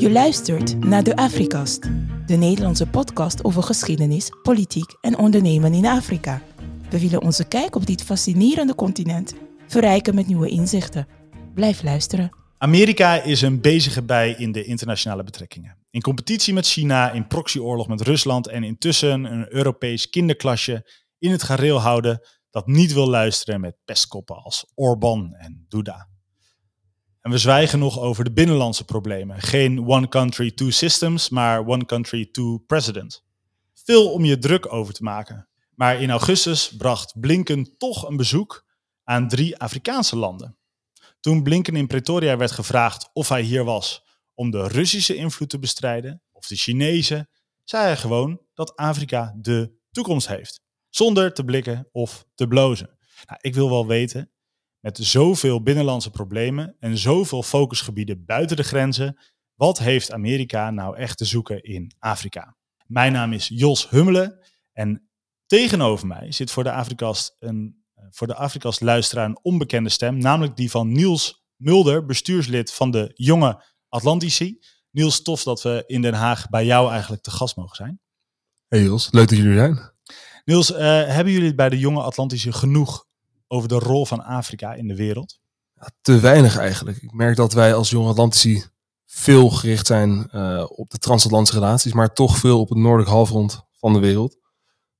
Je luistert naar de Afrikast, de Nederlandse podcast over geschiedenis, politiek en ondernemen in Afrika. We willen onze kijk op dit fascinerende continent verrijken met nieuwe inzichten. Blijf luisteren. Amerika is een bezige bij in de internationale betrekkingen. In competitie met China, in proxyoorlog met Rusland en intussen een Europees kinderklasje in het gareel houden dat niet wil luisteren met pestkoppen als Orbán en Duda. En we zwijgen nog over de binnenlandse problemen. Geen one country, two systems, maar one country, two presidents. Veel om je druk over te maken. Maar in augustus bracht Blinken toch een bezoek aan drie Afrikaanse landen. Toen Blinken in Pretoria werd gevraagd of hij hier was om de Russische invloed te bestrijden, of de Chinese, zei hij gewoon dat Afrika de toekomst heeft. Zonder te blikken of te blozen. Nou, ik wil wel weten, met zoveel binnenlandse problemen en zoveel focusgebieden buiten de grenzen, wat heeft Amerika nou echt te zoeken in Afrika? Mijn naam is Jos Hummelen en tegenover mij zit voor de Afrikast een eh, voor de Afrikast luisteraar een onbekende stem, namelijk die van Niels Mulder, bestuurslid van de Jonge Atlantici. Niels, tof dat we in Den Haag bij jou eigenlijk te gast mogen zijn. Hey Jos, leuk dat jullie er zijn. Niels, eh, hebben jullie bij de Jonge Atlantici genoeg over de rol van Afrika in de wereld? Te weinig eigenlijk. Ik merk dat wij als Jonge Atlantici veel gericht zijn uh, op de transatlantische relaties, maar toch veel op het noordelijk halfrond van de wereld.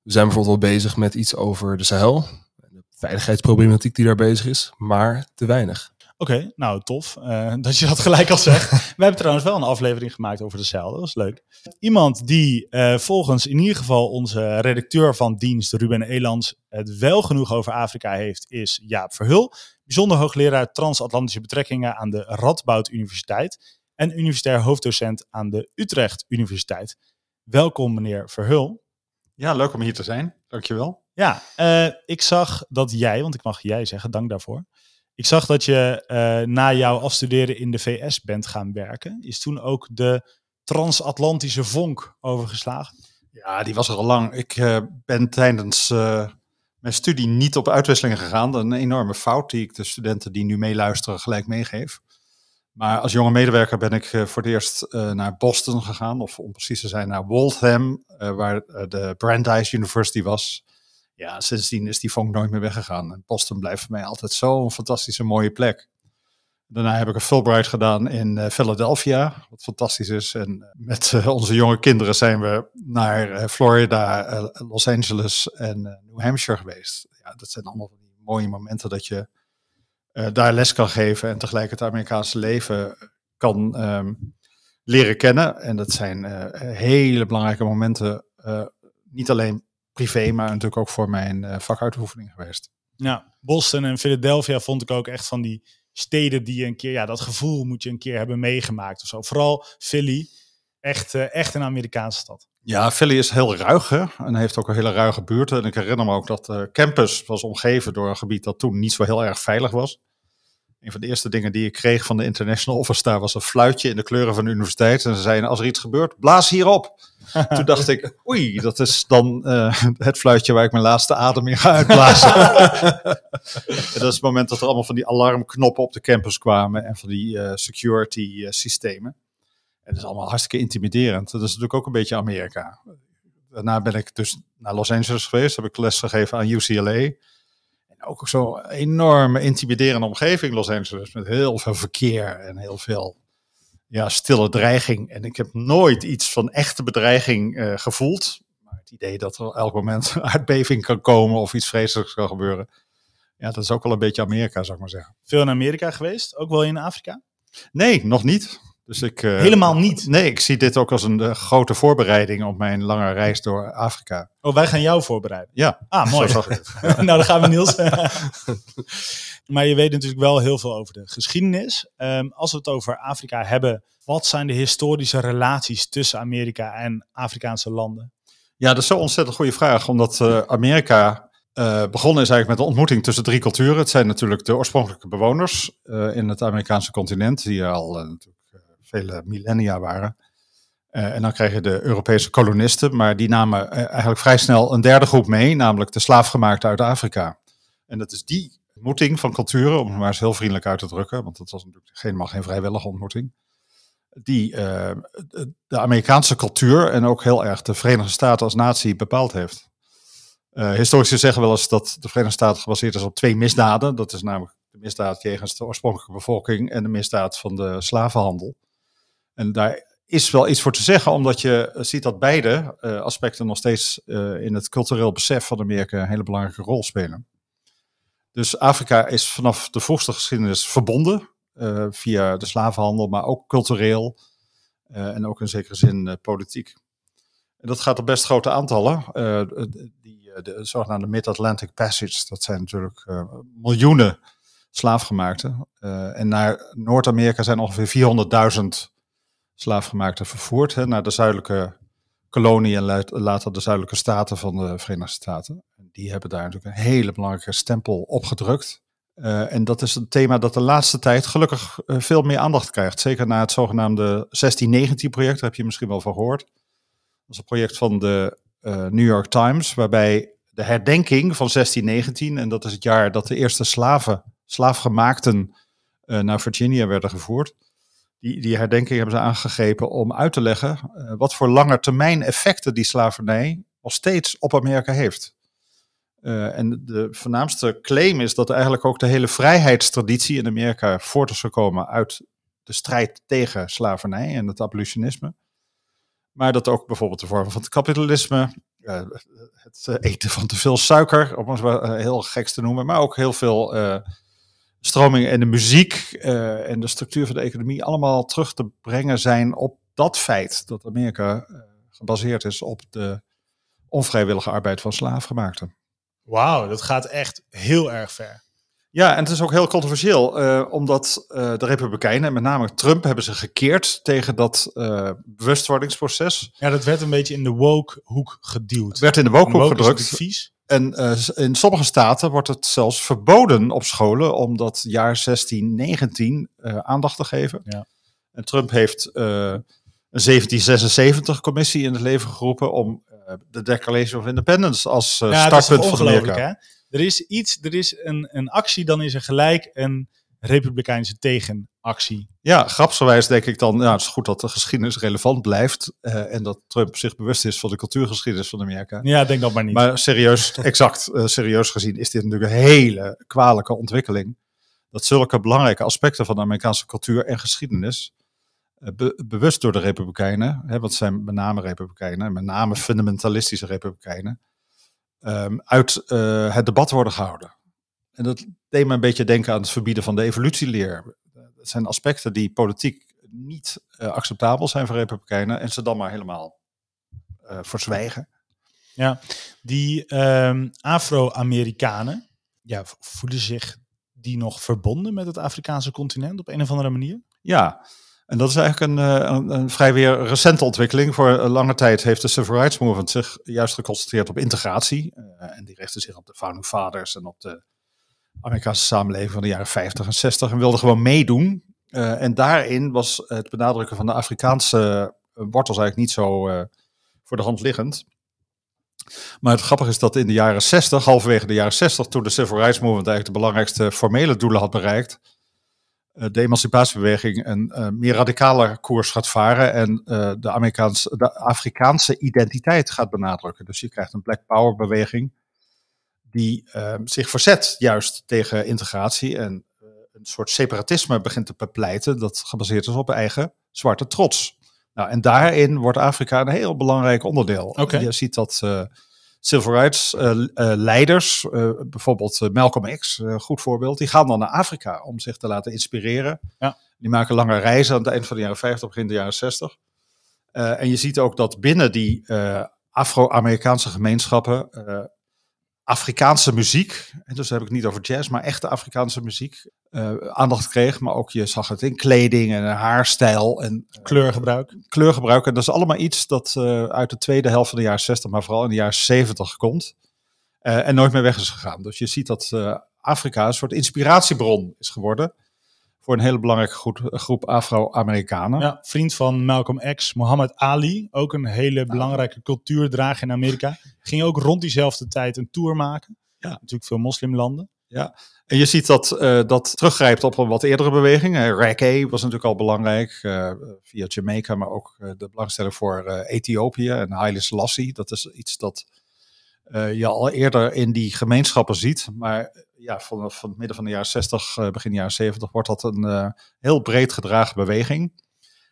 We zijn bijvoorbeeld wel bezig met iets over de Sahel, de veiligheidsproblematiek die daar bezig is, maar te weinig. Oké, nou tof uh, dat je dat gelijk al zegt. We hebben trouwens wel een aflevering gemaakt over de Sahel, dat was leuk. Iemand die uh, volgens in ieder geval onze redacteur van dienst, Ruben Elands, het wel genoeg over Afrika heeft, is Jaap Verhul. Bijzonder hoogleraar transatlantische betrekkingen aan de Radboud Universiteit en universitair hoofddocent aan de Utrecht Universiteit. Welkom meneer Verhul. Ja, leuk om hier te zijn. Dankjewel. Ja, uh, ik zag dat jij, want ik mag jij zeggen, dank daarvoor. Ik zag dat je uh, na jouw afstuderen in de VS bent gaan werken. Is toen ook de transatlantische vonk overgeslagen? Ja, die was er al lang. Ik uh, ben tijdens uh, mijn studie niet op uitwisselingen gegaan. Een enorme fout die ik de studenten die nu meeluisteren gelijk meegeef. Maar als jonge medewerker ben ik voor het eerst naar Boston gegaan, of om precies te zijn naar Waltham, waar de Brandeis University was ja, sindsdien is die vonk nooit meer weggegaan. En Boston blijft voor mij altijd zo'n fantastische mooie plek. Daarna heb ik een Fulbright gedaan in uh, Philadelphia, wat fantastisch is. En uh, met uh, onze jonge kinderen zijn we naar Florida, Los Angeles en New Hampshire geweest. Ja, dat zijn allemaal mooie momenten dat je daar les kan geven en tegelijk het Amerikaanse leven kan um, leren kennen. En dat zijn hele belangrijke momenten, niet alleen privé, maar natuurlijk ook voor mijn uh, vakuitoefening geweest. Ja, Boston en Philadelphia vond ik ook echt van die steden die je een keer, ja, dat gevoel moet je een keer hebben meegemaakt of zo. Vooral Philly, echt, uh, echt een Amerikaanse stad. Ja, Philly is heel ruig hè? en heeft ook een hele ruige buurt. En ik herinner me ook dat de campus was omgeven door een gebied dat toen niet zo heel erg veilig was. Een van de eerste dingen die ik kreeg van de International Office daar was een fluitje in de kleuren van de universiteit. En ze zeiden, als er iets gebeurt, blaas hierop. Toen dacht ik, oei, dat is dan uh, het fluitje waar ik mijn laatste adem in ga uitblazen. dat is het moment dat er allemaal van die alarmknoppen op de campus kwamen en van die uh, security uh, systemen. En dat is allemaal hartstikke intimiderend. Dat is natuurlijk ook een beetje Amerika. Daarna ben ik dus naar Los Angeles geweest, heb ik les gegeven aan UCLA ook zo'n enorme intimiderende omgeving, Los Angeles, met heel veel verkeer en heel veel ja, stille dreiging. En ik heb nooit iets van echte bedreiging uh, gevoeld. Maar het idee dat er elk moment een aardbeving kan komen of iets vreselijks kan gebeuren. Ja, dat is ook wel een beetje Amerika, zou ik maar zeggen. Veel in Amerika geweest? Ook wel in Afrika? Nee, nog niet. Dus ik, uh, Helemaal niet? Nee, ik zie dit ook als een uh, grote voorbereiding op mijn lange reis door Afrika. Oh, wij gaan jou voorbereiden? Ja. Ah, mooi. nou, dan gaan we Niels. maar je weet natuurlijk wel heel veel over de geschiedenis. Um, als we het over Afrika hebben, wat zijn de historische relaties tussen Amerika en Afrikaanse landen? Ja, dat is zo'n ontzettend goede vraag, omdat uh, Amerika uh, begonnen is eigenlijk met de ontmoeting tussen drie culturen. Het zijn natuurlijk de oorspronkelijke bewoners uh, in het Amerikaanse continent, die al uh, vele millennia waren. Uh, en dan kreeg je de Europese kolonisten, maar die namen uh, eigenlijk vrij snel een derde groep mee, namelijk de slaafgemaakten uit Afrika. En dat is die ontmoeting van culturen, om het maar eens heel vriendelijk uit te drukken, want dat was natuurlijk helemaal geen vrijwillige ontmoeting. die uh, de Amerikaanse cultuur en ook heel erg de Verenigde Staten als natie bepaald heeft. Historici zeggen wel eens dat de Verenigde Staten gebaseerd is op twee misdaden. Dat is namelijk de misdaad jegens de oorspronkelijke bevolking en de misdaad van de slavenhandel. En daar is wel iets voor te zeggen, omdat je ziet dat beide uh, aspecten nog steeds uh, in het cultureel besef van Amerika een hele belangrijke rol spelen. Dus Afrika is vanaf de vroegste geschiedenis verbonden via de slavenhandel, maar ook cultureel en ook in zekere zin politiek. En dat gaat op best grote aantallen. die, de zogenaamde Mid-Atlantic Passage, dat zijn natuurlijk miljoenen slaafgemaakten. en naar Noord-Amerika zijn ongeveer 400.000 slaafgemaakten vervoerd hè, naar de zuidelijke kolonie en later de zuidelijke staten van de Verenigde Staten. Die hebben daar natuurlijk een hele belangrijke stempel opgedrukt. Uh, en dat is een thema dat de laatste tijd gelukkig uh, veel meer aandacht krijgt. Zeker na het zogenaamde 1619-project, daar heb je misschien wel van gehoord. Dat is een project van de uh, New York Times, waarbij de herdenking van 1619, en dat is het jaar dat de eerste slaven, slaafgemaakten naar Virginia werden gevoerd, die, die herdenking hebben ze aangegrepen om uit te leggen uh, wat voor langetermijn effecten die slavernij nog steeds op Amerika heeft. Uh, en de voornaamste claim is dat eigenlijk ook de hele vrijheidstraditie in Amerika voort is gekomen uit de strijd tegen slavernij en het abolitionisme. Maar dat ook bijvoorbeeld de vormen van het kapitalisme, uh, het eten van te veel suiker, om het heel geks te noemen, maar ook heel veel stromingen en de muziek uh, en de structuur van de economie allemaal terug te brengen zijn op dat feit dat Amerika uh, gebaseerd is op de onvrijwillige arbeid van slaafgemaakten. Wauw, dat gaat echt heel erg ver. Ja, en het is ook heel controversieel, uh, omdat de Republikeinen, en met name Trump, hebben ze gekeerd tegen dat bewustwordingsproces. Ja, dat werd een beetje in de woke-hoek geduwd. Werd in de woke gedrukt. vies. En uh, in sommige staten wordt het zelfs verboden op scholen om dat jaar 1619 uh, aandacht te geven. Ja. En Trump heeft uh, een 1776-commissie in het leven geroepen om de Declaration of Independence als ja, startpunt van. Hè? Er is iets, er is een, een actie, dan is er gelijk een republikeinse tegenactie. Ja, grapsgewijs denk ik dan, ja, het is goed dat de geschiedenis relevant blijft uh, en dat Trump zich bewust is van de cultuurgeschiedenis van Amerika. Ja, denk dat maar niet. Maar serieus, exact, uh, serieus gezien is dit natuurlijk een hele kwalijke ontwikkeling. Dat zulke belangrijke aspecten van de Amerikaanse cultuur en geschiedenis uh, be bewust door de Republikeinen, hè, want het zijn met name Republikeinen, met name fundamentalistische Republikeinen, um, uit het debat worden gehouden. En dat deed me een beetje denken aan het verbieden van de evolutieleer. Dat zijn aspecten die politiek niet uh, acceptabel zijn voor Republikeinen en ze dan maar helemaal uh, verzwijgen. Ja, die um, Afro-Amerikanen, ja, voelen zich die nog verbonden met het Afrikaanse continent op een of andere manier? Ja, en dat is eigenlijk een, een, een vrij weer recente ontwikkeling. Voor lange tijd heeft de Civil Rights Movement zich juist geconcentreerd op integratie. Uh, en die richtte zich op de Founding Fathers en op de Amerikaanse samenleving van de jaren 50 en 60 en wilde gewoon meedoen. Uh, en daarin was het benadrukken van de Afrikaanse wortels eigenlijk niet zo uh, voor de hand liggend. Maar het grappige is dat in de jaren 60, halverwege de jaren 60, toen de Civil Rights Movement eigenlijk de belangrijkste formele doelen had bereikt, de emancipatiebeweging een meer radicale koers gaat varen en de, Amerikaanse, de Afrikaanse identiteit gaat benadrukken. Dus je krijgt een Black Power beweging die uh, zich verzet juist tegen integratie en uh, een soort separatisme begint te bepleiten dat gebaseerd is op eigen zwarte trots. Nou, en daarin wordt Afrika een heel belangrijk onderdeel. Okay. Je ziet dat uh, civil rights leiders, bijvoorbeeld Malcolm X, goed voorbeeld, die gaan dan naar Afrika om zich te laten inspireren. Ja. Die maken lange reizen aan het eind van de jaren 50, begin de jaren 60. en je ziet ook dat binnen die Afro-Amerikaanse gemeenschappen Afrikaanse muziek, en dus heb ik het niet over jazz, maar echte Afrikaanse muziek, uh, aandacht kreeg. Maar ook je zag het in kleding en haarstijl en uh, kleurgebruik. Kleurgebruik. En dat is allemaal iets dat uh, uit de tweede helft van de jaren 60, maar vooral in de jaren 70 komt. en nooit meer weg is gegaan. Dus je ziet dat Afrika een soort inspiratiebron is geworden voor een hele belangrijke groep, groep Afro-Amerikanen. Ja, vriend van Malcolm X, Muhammad Ali, ook een hele belangrijke cultuurdrager in Amerika. Ging ook rond diezelfde tijd een tour maken. Ja. Natuurlijk veel moslimlanden. Ja, en je ziet dat uh, dat teruggrijpt op een wat eerdere beweging. Uh, reggae was natuurlijk al belangrijk uh, via Jamaica, maar ook de belangstelling voor Ethiopië en Haile Selassie. Dat is iets dat je al eerder in die gemeenschappen ziet. Maar ja, vanaf van het midden van de jaren 60, begin jaren 70 wordt dat een heel breed gedragen beweging.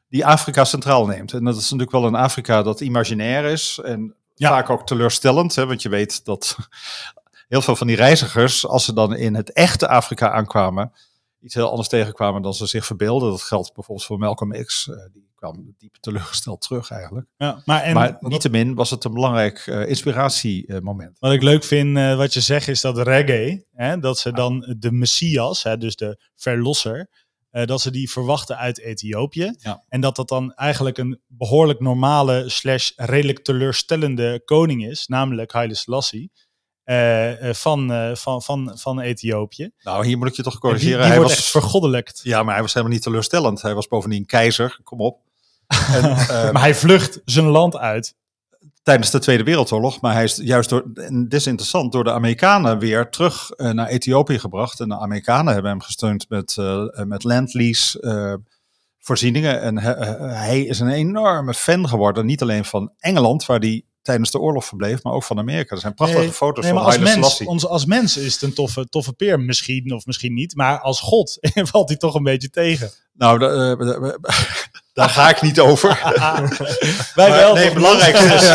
Die Afrika centraal neemt. En dat is natuurlijk wel een Afrika dat imaginair is. En vaak ook teleurstellend. Hè, want je weet dat heel veel van die reizigers, als ze dan in het echte Afrika aankwamen, iets heel anders tegenkwamen dan ze zich verbeelden. Dat geldt bijvoorbeeld voor Malcolm X. Die kwam diep teleurgesteld terug eigenlijk. Ja, maar, en, maar niettemin was het een belangrijk uh, inspiratiemoment. wat ik leuk vind, uh, wat je zegt, is dat reggae, hè, dat ze dan de Messias, hè, dus de verlosser, dat ze die verwachten uit Ethiopië. Ja. En dat dat dan eigenlijk een behoorlijk normale slash redelijk teleurstellende koning is, namelijk Haile Selassie. Uh, van, uh, van, van, van Ethiopië. Nou, hier moet ik je toch corrigeren. Die, die hij was vergoddelijkt. Ja, maar hij was helemaal niet teleurstellend. Hij was bovendien keizer. Kom op. En, uh, maar hij vlucht zijn land uit. Tijdens de Tweede Wereldoorlog. Maar hij is juist door, en dit is interessant, door de Amerikanen weer terug naar Ethiopië gebracht. En de Amerikanen hebben hem gesteund met, met landlease voorzieningen. En hij is een enorme fan geworden. Niet alleen van Engeland, waar hij tijdens de oorlog verbleef, maar ook van Amerika. Er zijn prachtige foto's nee, van als mens, ons, als mens is het een toffe, toffe peer, misschien of misschien niet. Maar als god valt hij toch een beetje tegen. Nou, uh, daar ga ik niet over. Wij wel. Nee, het belangrijkste, is,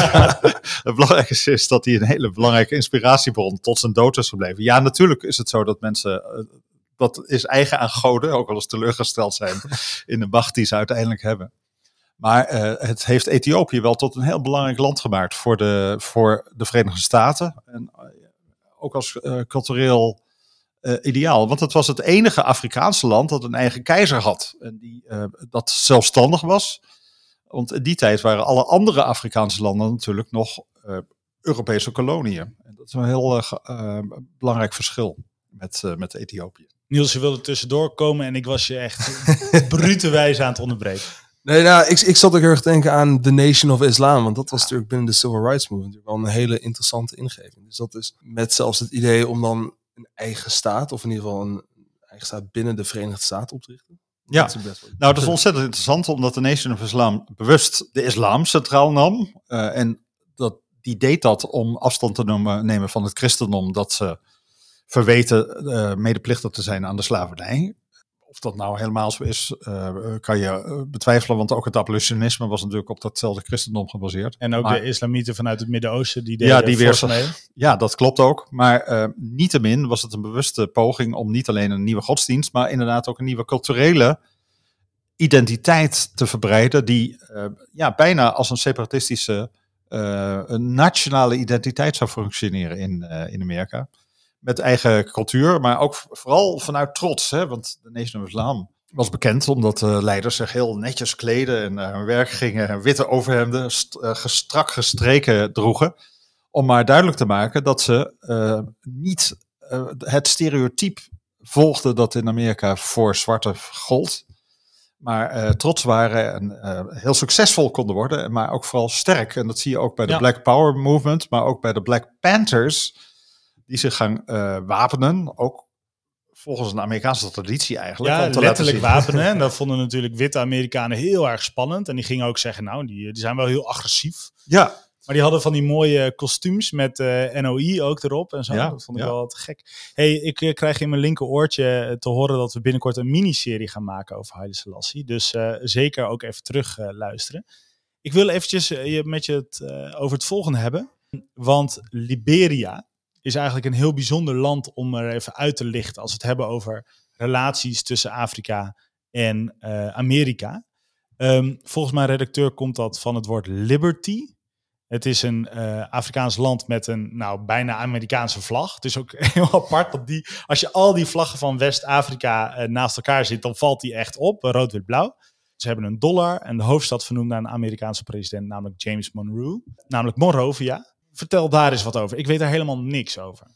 het belangrijkste is dat hij een hele belangrijke inspiratiebron tot zijn dood is gebleven. Ja, natuurlijk is het zo dat mensen dat eh, is eigen aan goden, ook wel eens teleurgesteld zijn in de macht die ze uiteindelijk hebben. Maar uh, het heeft Ethiopië wel tot een heel belangrijk land gemaakt voor de, voor de Verenigde Staten. En uh, ook als uh, cultureel ideaal. Want het was het enige Afrikaanse land dat een eigen keizer had. En die, dat zelfstandig was. Want in die tijd waren alle andere Afrikaanse landen natuurlijk nog Europese koloniën. En dat is een heel belangrijk verschil met, met Ethiopië. Niels, je wilde tussendoor komen en ik was je echt brute wijze aan het onderbreken. Nee, nou, ik, ik zat ook heel erg te denken aan The Nation of Islam. Want dat was natuurlijk binnen de Civil Rights Movement wel een hele interessante ingeving. Dus dat is met zelfs het idee om dan een eigen staat, of in ieder geval een eigen staat binnen de Verenigde Staten op te richten. Ja, nou dat is ontzettend interessant, omdat de Nation of Islam bewust de islam centraal nam. Uh, en dat, die deed dat om afstand te nemen, nemen van het christendom, dat ze verweten uh, medeplichtig te zijn aan de slavernij. Of dat nou helemaal zo is, uh, kan je eh, betwijfelen. Want ook het abolitionisme was natuurlijk op datzelfde christendom gebaseerd. En ook de islamieten vanuit het Midden-Oosten die deden ja, die weer Ja, dat klopt ook. Maar uh, niettemin was het een bewuste poging om niet alleen een nieuwe godsdienst, maar inderdaad ook een nieuwe culturele identiteit te verbreiden. Die uh, ja, bijna als een separatistische een nationale identiteit zou functioneren in, in Amerika met eigen cultuur, maar ook vooral vanuit trots. Hè? Want de Nation of Islam was bekend omdat de leiders zich heel netjes kleden en naar hun werk gingen, witte overhemden, st uh, strak gestreken droegen. Om maar duidelijk te maken dat ze uh, niet het stereotype volgden dat in Amerika voor zwarte gold. Maar trots waren en heel succesvol konden worden, maar ook vooral sterk. En dat zie je ook bij de Black Power Movement, maar ook bij de Black Panthers die zich gaan uh, wapenen. Ook volgens een Amerikaanse traditie eigenlijk. Ja, letterlijk wapenen. En dat vonden natuurlijk witte Amerikanen heel erg spannend. En die gingen ook zeggen, nou, die, die zijn wel heel agressief. Ja. Maar die hadden van die mooie kostuums met uh, eh, NOI ook erop en zo. Ja, dat vond ik wel te gek. hey, ik uh, krijg in mijn linker oortje te horen dat we binnenkort een miniserie gaan maken over Haile Selassie. Dus uh, zeker ook even terug luisteren. Ik wil eventjes met je het over het volgende hebben. Want Liberia, is eigenlijk een heel bijzonder land om er even uit te lichten als we het hebben over relaties tussen Afrika en uh, Amerika. Um, volgens mijn redacteur komt dat van het woord liberty. Het is een uh, Afrikaans land met een nou, bijna Amerikaanse vlag. Het is ook heel apart dat die, als je al die vlaggen van West-Afrika uh, naast elkaar zit, dan valt die echt op, rood, wit, blauw. Ze hebben een dollar en de hoofdstad vernoemd naar een Amerikaanse president, namelijk James Monroe. Namelijk Monrovia. Vertel daar eens wat over. Ik weet daar helemaal niks over.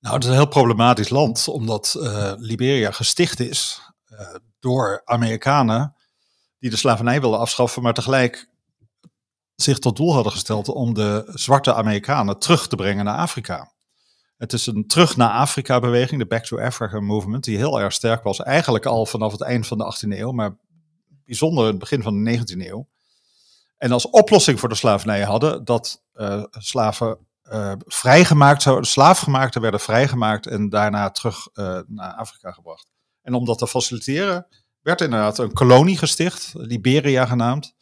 Nou, het is een heel problematisch land, omdat uh, Liberia gesticht is uh, door Amerikanen die de slavernij wilden afschaffen, maar tegelijk zich tot doel hadden gesteld om de zwarte Amerikanen terug te brengen naar Afrika. Het is een terug naar Afrika beweging, de Back to Africa movement, die heel erg sterk was. Eigenlijk al vanaf het eind van de 18e eeuw, maar bijzonder het begin van de 19e eeuw. En als oplossing voor de slavernij hadden dat uh, slaven uh, vrijgemaakt zouden, slaafgemaakten werden vrijgemaakt en daarna terug uh, naar Afrika gebracht. En om dat te faciliteren werd inderdaad een kolonie gesticht, Liberia genaamd,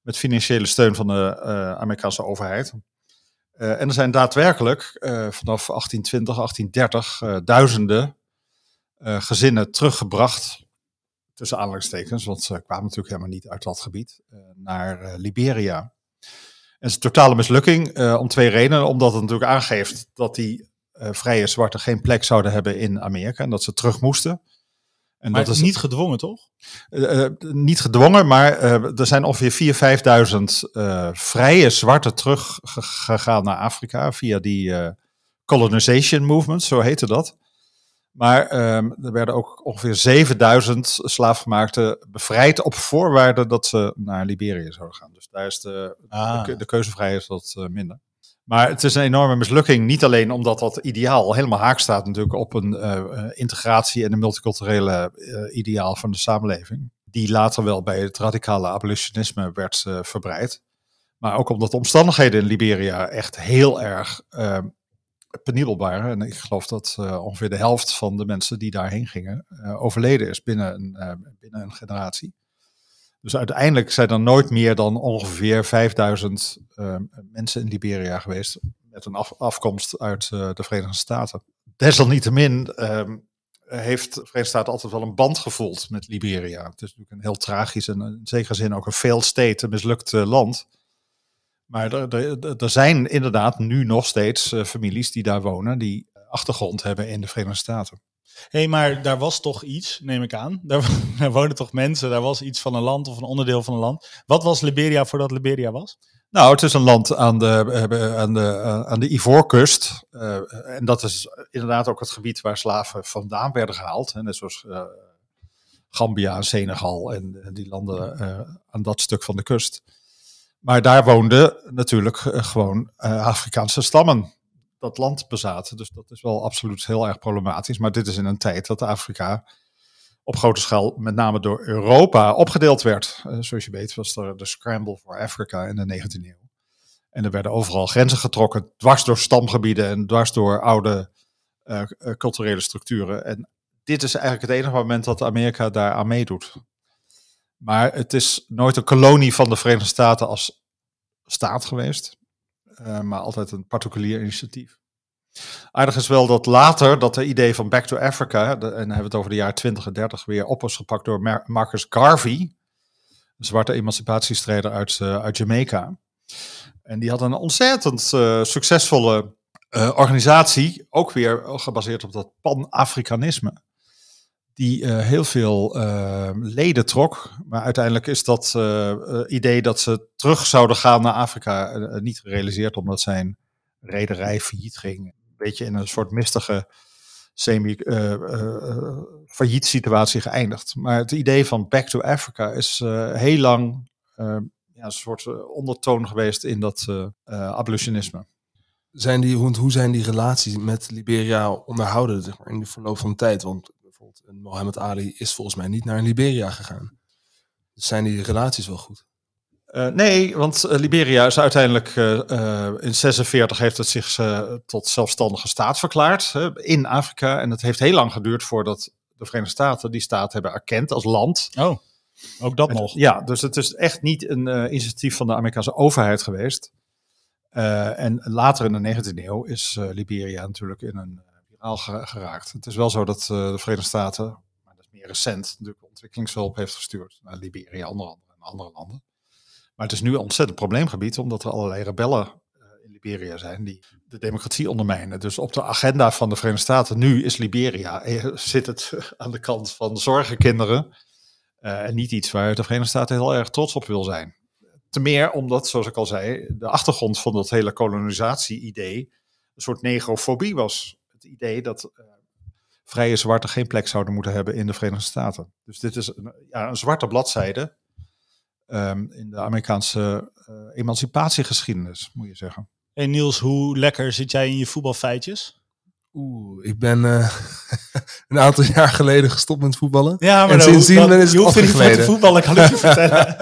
met financiële steun van de Amerikaanse overheid. En er zijn daadwerkelijk vanaf 1820, 1830 uh, duizenden gezinnen teruggebracht, tussen aanhalingstekens, want ze kwamen natuurlijk helemaal niet uit dat gebied, naar Liberia. En het is een totale mislukking om twee redenen. Omdat het natuurlijk aangeeft dat die vrije zwarten geen plek zouden hebben in Amerika en dat ze terug moesten. En maar dat is niet gedwongen, toch? Uh, niet gedwongen, maar uh, er zijn ongeveer 4.000, 5.000 uh, vrije zwarte teruggegaan naar Afrika via die colonization movement, zo heette dat. Maar um, er werden ook ongeveer 7000 slaafgemaakten bevrijd op voorwaarde dat ze naar Liberia zouden gaan. Dus daar is de, ah. de, de keuzevrijheid wat minder. Maar het is een enorme mislukking. Niet alleen omdat dat ideaal helemaal haak staat natuurlijk op een uh, integratie en een multiculturele uh, ideaal van de samenleving. Die later wel bij het radicale abolitionisme werd verbreid. Maar ook omdat de omstandigheden in Liberia echt heel erg penibel waren. En ik geloof dat ongeveer de helft van de mensen die daarheen gingen overleden is binnen een, binnen een generatie. Dus uiteindelijk zijn er nooit meer dan ongeveer 5000 uh, mensen in Liberia geweest. Met een af, afkomst uit de Verenigde Staten. Desalniettemin um, heeft de Verenigde Staten altijd wel een band gevoeld met Liberia. Het is natuurlijk een heel tragisch en in zekere zin ook een failed state, een mislukt land. Maar er, er, zijn inderdaad nu nog steeds uh, families die daar wonen, die achtergrond hebben in de Verenigde Staten hey, maar daar was toch iets, neem ik aan. Daar, wonen toch mensen, daar was iets van een land of een onderdeel van een land. Wat was Liberia voordat Liberia was? Nou, het is een land aan de, eh, aan de, eh, aan de Ivoorkust. En dat is inderdaad ook het gebied waar slaven vandaan werden gehaald. Net zoals Gambia en Senegal en die landen aan dat stuk van de kust. Maar daar woonden natuurlijk gewoon Afrikaanse stammen dat land bezaten. Dus dat is wel absoluut heel erg problematisch. Maar dit is in een tijd dat Afrika op grote schaal, met name door Europa, opgedeeld werd. Uh, zoals je weet was er de Scramble for Africa in de 19e eeuw. En er werden overal grenzen getrokken, dwars door stamgebieden en dwars door oude culturele structuren. En dit is eigenlijk het enige moment dat Amerika daar aan meedoet. Maar het is nooit een kolonie van de Verenigde Staten als staat geweest. Uh, maar altijd een particulier initiatief. Aardig is wel dat later dat de idee van Back to Africa, en dan hebben we het over de jaren 20 en 30 weer op was gepakt door Mar Marcus Garvey, een zwarte emancipatiestrijder uit, uh, uit Jamaica. En die had een ontzettend uh, succesvolle organisatie, ook weer gebaseerd op dat pan-Afrikanisme die uh, heel veel uh, leden trok. Maar uiteindelijk is dat uh, idee dat ze terug zouden gaan naar Afrika niet gerealiseerd, omdat zijn rederij failliet ging. Een beetje in een soort mistige semi-failliet situatie geëindigd. Maar het idee van Back to Africa is heel lang ja, een soort ondertoon geweest in dat abolitionisme. Zijn die, hoe zijn die relaties met Liberia onderhouden in de verloop van de tijd? Want een Mohammed Ali is volgens mij niet naar Liberia gegaan. Dus zijn die relaties wel goed? Uh, nee, want uh, Liberia is uiteindelijk uh, in 46 heeft het zich tot zelfstandige staat verklaard in Afrika. En het heeft heel lang geduurd voordat de Verenigde Staten die staat hebben erkend als land. Oh, ook dat nog. Ja, dus het is echt niet een initiatief van de Amerikaanse overheid geweest. en later in de 19e eeuw is Liberia natuurlijk in een al geraakt. Het is wel zo dat uh, de Verenigde Staten, maar dat is meer recent, natuurlijk ontwikkelingshulp heeft gestuurd naar Liberia onder andere en andere landen. Maar het is nu een ontzettend probleemgebied, omdat er allerlei rebellen uh, in Liberia zijn die de democratie ondermijnen. Dus op de agenda van de Verenigde Staten nu is Liberia, eh, zit het aan de kant van zorgenkinderen. En niet iets waar de Verenigde Staten heel erg trots op wil zijn. Te meer omdat, zoals ik al zei, de achtergrond van dat hele kolonisatie-idee een soort negrofobie was het idee dat uh, vrije zwarte geen plek zouden moeten hebben in de Verenigde Staten. Dus dit is een, ja, een zwarte bladzijde um, in de Amerikaanse uh, emancipatiegeschiedenis, moet je zeggen. Hey Niels, hoe lekker zit jij in je voetbalfeitjes? Oeh, ik ben eh, een aantal jaar geleden gestopt met voetballen. Ja, maar En dan- sindsdien dan- ben- is je het hoeft niet te voetballen, kan ik je vertellen.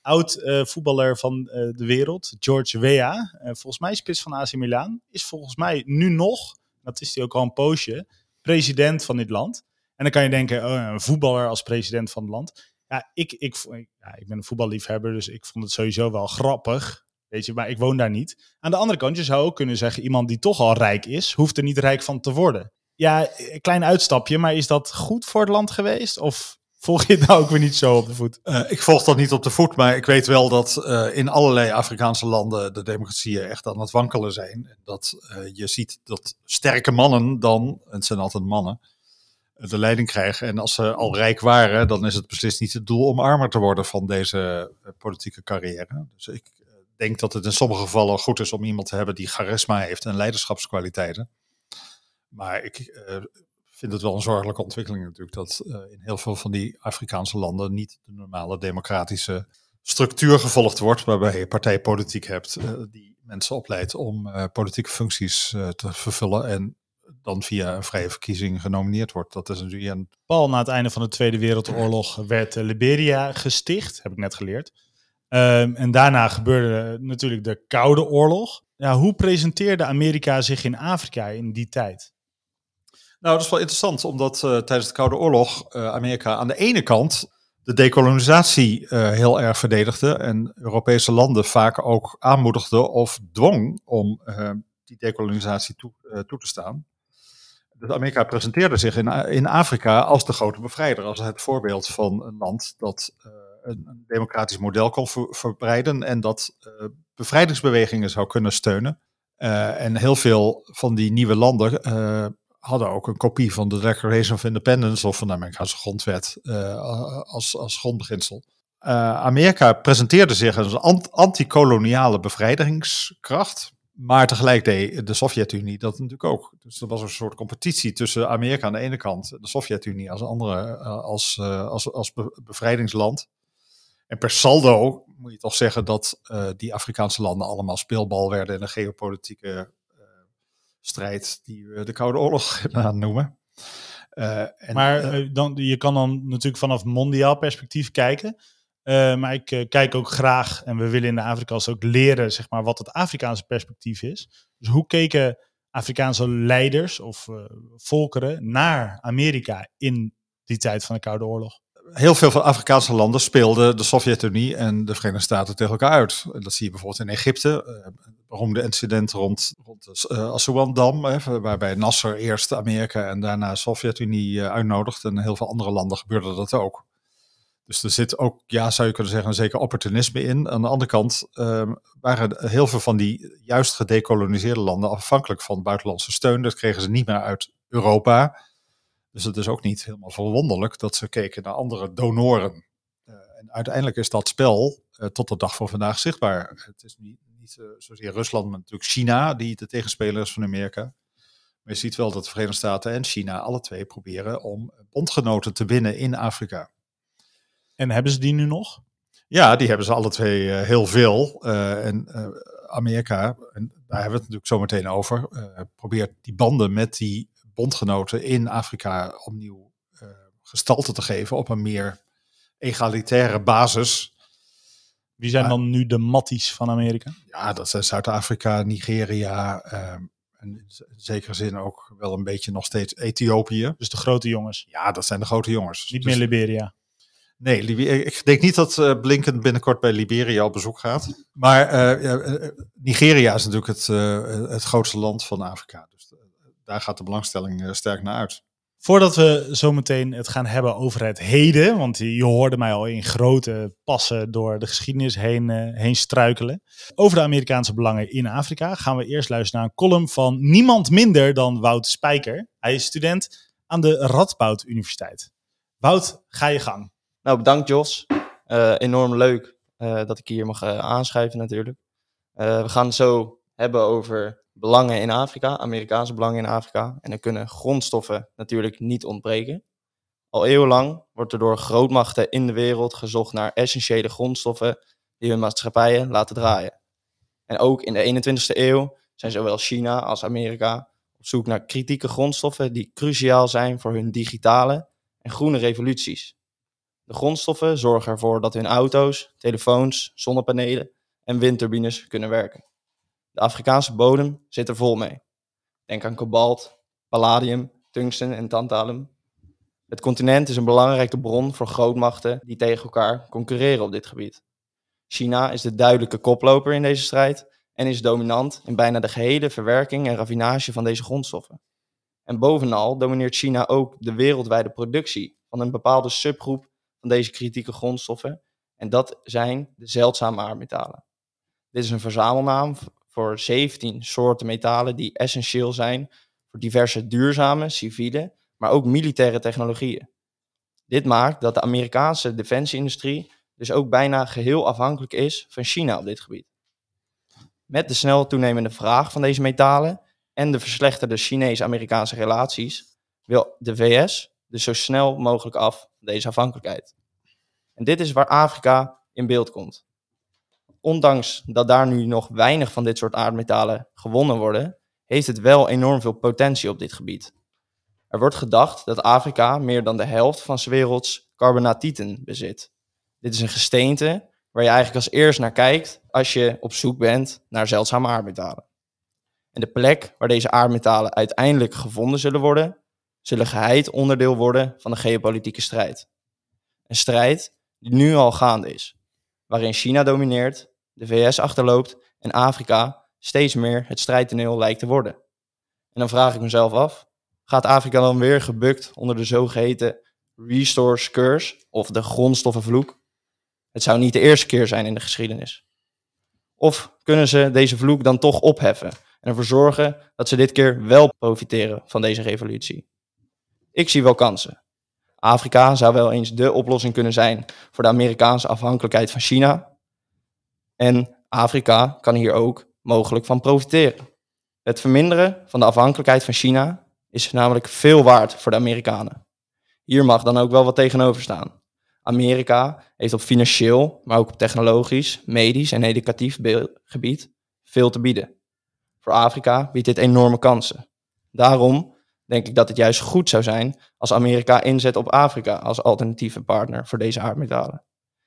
Oud eh, voetballer van eh, de wereld, George Weah, eh, volgens mij spits van AC Milan, is volgens mij nu nog, dat is hij ook al een poosje, president van dit land. En dan kan je denken, oh, een voetballer als president van het land. Ja, ik, ik, ja, ik ben een voetballiefhebber, dus ik vond het sowieso wel grappig. Weet je, maar ik woon daar niet. Aan de andere kant, je zou ook kunnen zeggen, iemand die toch al rijk is, hoeft er niet rijk van te worden. Ja, een klein uitstapje, maar is dat goed voor het land geweest? Of volg je het nou ook weer niet zo op de voet? Eh, ik volg dat niet op de voet, maar ik weet wel dat eh, in allerlei Afrikaanse landen de democratieën echt aan het wankelen zijn. Dat eh, je ziet dat sterke mannen dan, het zijn altijd mannen, de leiding krijgen. En als ze al rijk waren, dan is het beslist niet het doel om armer te worden van deze politieke carrière. Dus ik denk dat het in sommige gevallen goed is om iemand te hebben die charisma heeft en leiderschapskwaliteiten. Maar ik vind het wel een zorgelijke ontwikkeling natuurlijk dat eh, in heel veel van die Afrikaanse landen niet de normale democratische structuur gevolgd wordt, waarbij je partijpolitiek hebt eh, die mensen opleidt om eh, politieke functies te vervullen en dan via een vrije verkiezing genomineerd wordt. Dat is natuurlijk een Pal na het einde van de Tweede Wereldoorlog werd Liberia gesticht, heb ik net geleerd. Ehm, en daarna gebeurde natuurlijk de Koude Oorlog. Hoe presenteerde Amerika zich in Afrika in die tijd? Nou, dat is wel interessant, omdat eh, tijdens de Koude Oorlog eh, Amerika aan de ene kant de dekolonisatie eh, heel erg verdedigde en Europese landen vaak ook aanmoedigde of dwong om die dekolonisatie toe, toe te staan. Dus Amerika presenteerde zich in, in Afrika als de grote bevrijder, als het voorbeeld van een land dat een, democratisch model kon ver- verbreiden en dat bevrijdingsbewegingen zou kunnen steunen. En heel veel van die nieuwe landen hadden ook een kopie van de Declaration of Independence of van de Amerikaanse grondwet eh, als, als grondbeginsel. Eh, Amerika presenteerde zich als een ant- anti-koloniale bevrijdingskracht. Maar tegelijk deed de Sovjet-Unie dat natuurlijk ook. Dus er was een soort competitie tussen Amerika aan de ene kant en de Sovjet-Unie als andere, eh, als, als, als be- bevrijdingsland. En per saldo moet je toch zeggen dat die Afrikaanse landen allemaal speelbal werden in een geopolitieke strijd die we de Koude Oorlog gaan noemen. Eh, en, Maar eh, eh, dan, je kan dan natuurlijk vanaf mondiaal perspectief kijken. Maar ik kijk ook graag, en we willen in de Afrika's ook leren, zeg maar, wat het Afrikaanse perspectief is. Dus hoe keken Afrikaanse leiders of volkeren naar Amerika in die tijd van de Koude Oorlog? Heel veel van Afrikaanse landen speelden de Sovjet-Unie en de Verenigde Staten tegen elkaar uit. Dat zie je bijvoorbeeld in Egypte. eh, Het beroemde incident rond, rond de uh, Assuan-dam, waarbij Nasser eerst Amerika en daarna de Sovjet-Unie eh, uitnodigt. En in heel veel andere landen gebeurde dat ook. Dus er zit ook, ja, zou je kunnen zeggen, een zeker opportunisme in. Aan de andere kant eh, waren heel veel van die juist gedecoloniseerde landen afhankelijk van buitenlandse steun. Dat kregen ze niet meer uit Europa. Dus het is ook niet helemaal verwonderlijk dat ze keken naar andere donoren. Uh, en uiteindelijk is dat spel uh, tot de dag van vandaag zichtbaar. Het is niet, niet uh, zozeer Rusland, maar natuurlijk China die de tegenspeler is van Amerika. Maar je ziet wel dat de Verenigde Staten en China alle twee proberen om bondgenoten te winnen in Afrika. En hebben ze die nu nog? Ja, die hebben ze alle twee uh, heel veel. Uh, en uh, Amerika, en daar hebben we het natuurlijk zo meteen over, probeert die banden met die bondgenoten in Afrika opnieuw uh, gestalte te geven op een meer egalitaire basis. Wie zijn maar, dan nu de matties van Amerika? Ja, dat zijn Zuid-Afrika, Nigeria, uh, en in zekere zin ook wel een beetje nog steeds Ethiopië. Dus de grote jongens? Ja, dat zijn de grote jongens. Niet dus, meer Liberia? Nee, ik denk niet dat uh, Blinken binnenkort bij Liberia op bezoek gaat. Maar uh, Nigeria is natuurlijk het, uh, het grootste land van Afrika. Daar gaat de belangstelling sterk naar uit. Voordat we zometeen het gaan hebben over het heden, want je hoorde mij al in grote passen door de geschiedenis heen, heen struikelen. Over de Amerikaanse belangen in Afrika gaan we eerst luisteren naar een column van niemand minder dan Wout Spijker. Hij is student aan de Radboud Universiteit. Wout, ga je gang. Nou, bedankt Jos. Uh, enorm leuk uh, dat ik hier mag uh, aanschuiven natuurlijk. we gaan zo hebben over belangen in Afrika, Amerikaanse belangen in Afrika. En dan kunnen grondstoffen natuurlijk niet ontbreken. Al eeuwenlang wordt er door grootmachten in de wereld gezocht naar essentiële grondstoffen die hun maatschappijen laten draaien. En ook in de 21ste eeuw zijn zowel China als Amerika op zoek naar kritieke grondstoffen die cruciaal zijn voor hun digitale en groene revoluties. De grondstoffen zorgen ervoor dat hun auto's, telefoons, zonnepanelen en windturbines kunnen werken. De Afrikaanse bodem zit er vol mee. Denk aan kobalt, palladium, tungsten en tantalum. Het continent is een belangrijke bron voor grootmachten die tegen elkaar concurreren op dit gebied. China is de duidelijke koploper in deze strijd en is dominant in bijna de gehele verwerking en raffinage van deze grondstoffen. En bovenal domineert China ook de wereldwijde productie van een bepaalde subgroep van deze kritieke grondstoffen. En dat zijn de zeldzame aardmetalen. Dit is een verzamelnaam voor 17 soorten metalen die essentieel zijn voor diverse duurzame, civiele, maar ook militaire technologieën. Dit maakt dat de Amerikaanse defensieindustrie dus ook bijna geheel afhankelijk is van China op dit gebied. Met de snel toenemende vraag van deze metalen en de verslechterde Chinees-Amerikaanse relaties wil de VS dus zo snel mogelijk af van deze afhankelijkheid. En dit is waar Afrika in beeld komt. Ondanks dat daar nu nog weinig van dit soort aardmetalen gewonnen worden, heeft het wel enorm veel potentie op dit gebied. Er wordt gedacht dat Afrika meer dan de helft van 's werelds carbonatieten bezit. Dit is een gesteente waar je eigenlijk als eerst naar kijkt als je op zoek bent naar zeldzame aardmetalen. En de plek waar deze aardmetalen uiteindelijk gevonden zullen worden, zullen geheid onderdeel worden van de geopolitieke strijd. Een strijd die nu al gaande is, waarin China domineert, de VS achterloopt en Afrika steeds meer het strijdtoneel lijkt te worden. En dan vraag ik mezelf af, gaat Afrika dan weer gebukt onder de zogeheten resource curse of de grondstoffenvloek? Het zou niet de eerste keer zijn in de geschiedenis. Of kunnen ze deze vloek dan toch opheffen en ervoor zorgen dat ze dit keer wel profiteren van deze revolutie? Ik zie wel kansen. Afrika zou wel eens de oplossing kunnen zijn voor de Amerikaanse afhankelijkheid van China. En Afrika kan hier ook mogelijk van profiteren. Het verminderen van de afhankelijkheid van China is namelijk veel waard voor de Amerikanen. Hier mag dan ook wel wat tegenover staan. Amerika heeft op financieel, maar ook op technologisch, medisch en educatief gebied veel te bieden. Voor Afrika biedt dit enorme kansen. Daarom denk ik dat het juist goed zou zijn als Amerika inzet op Afrika als alternatieve partner voor deze aardmetalen.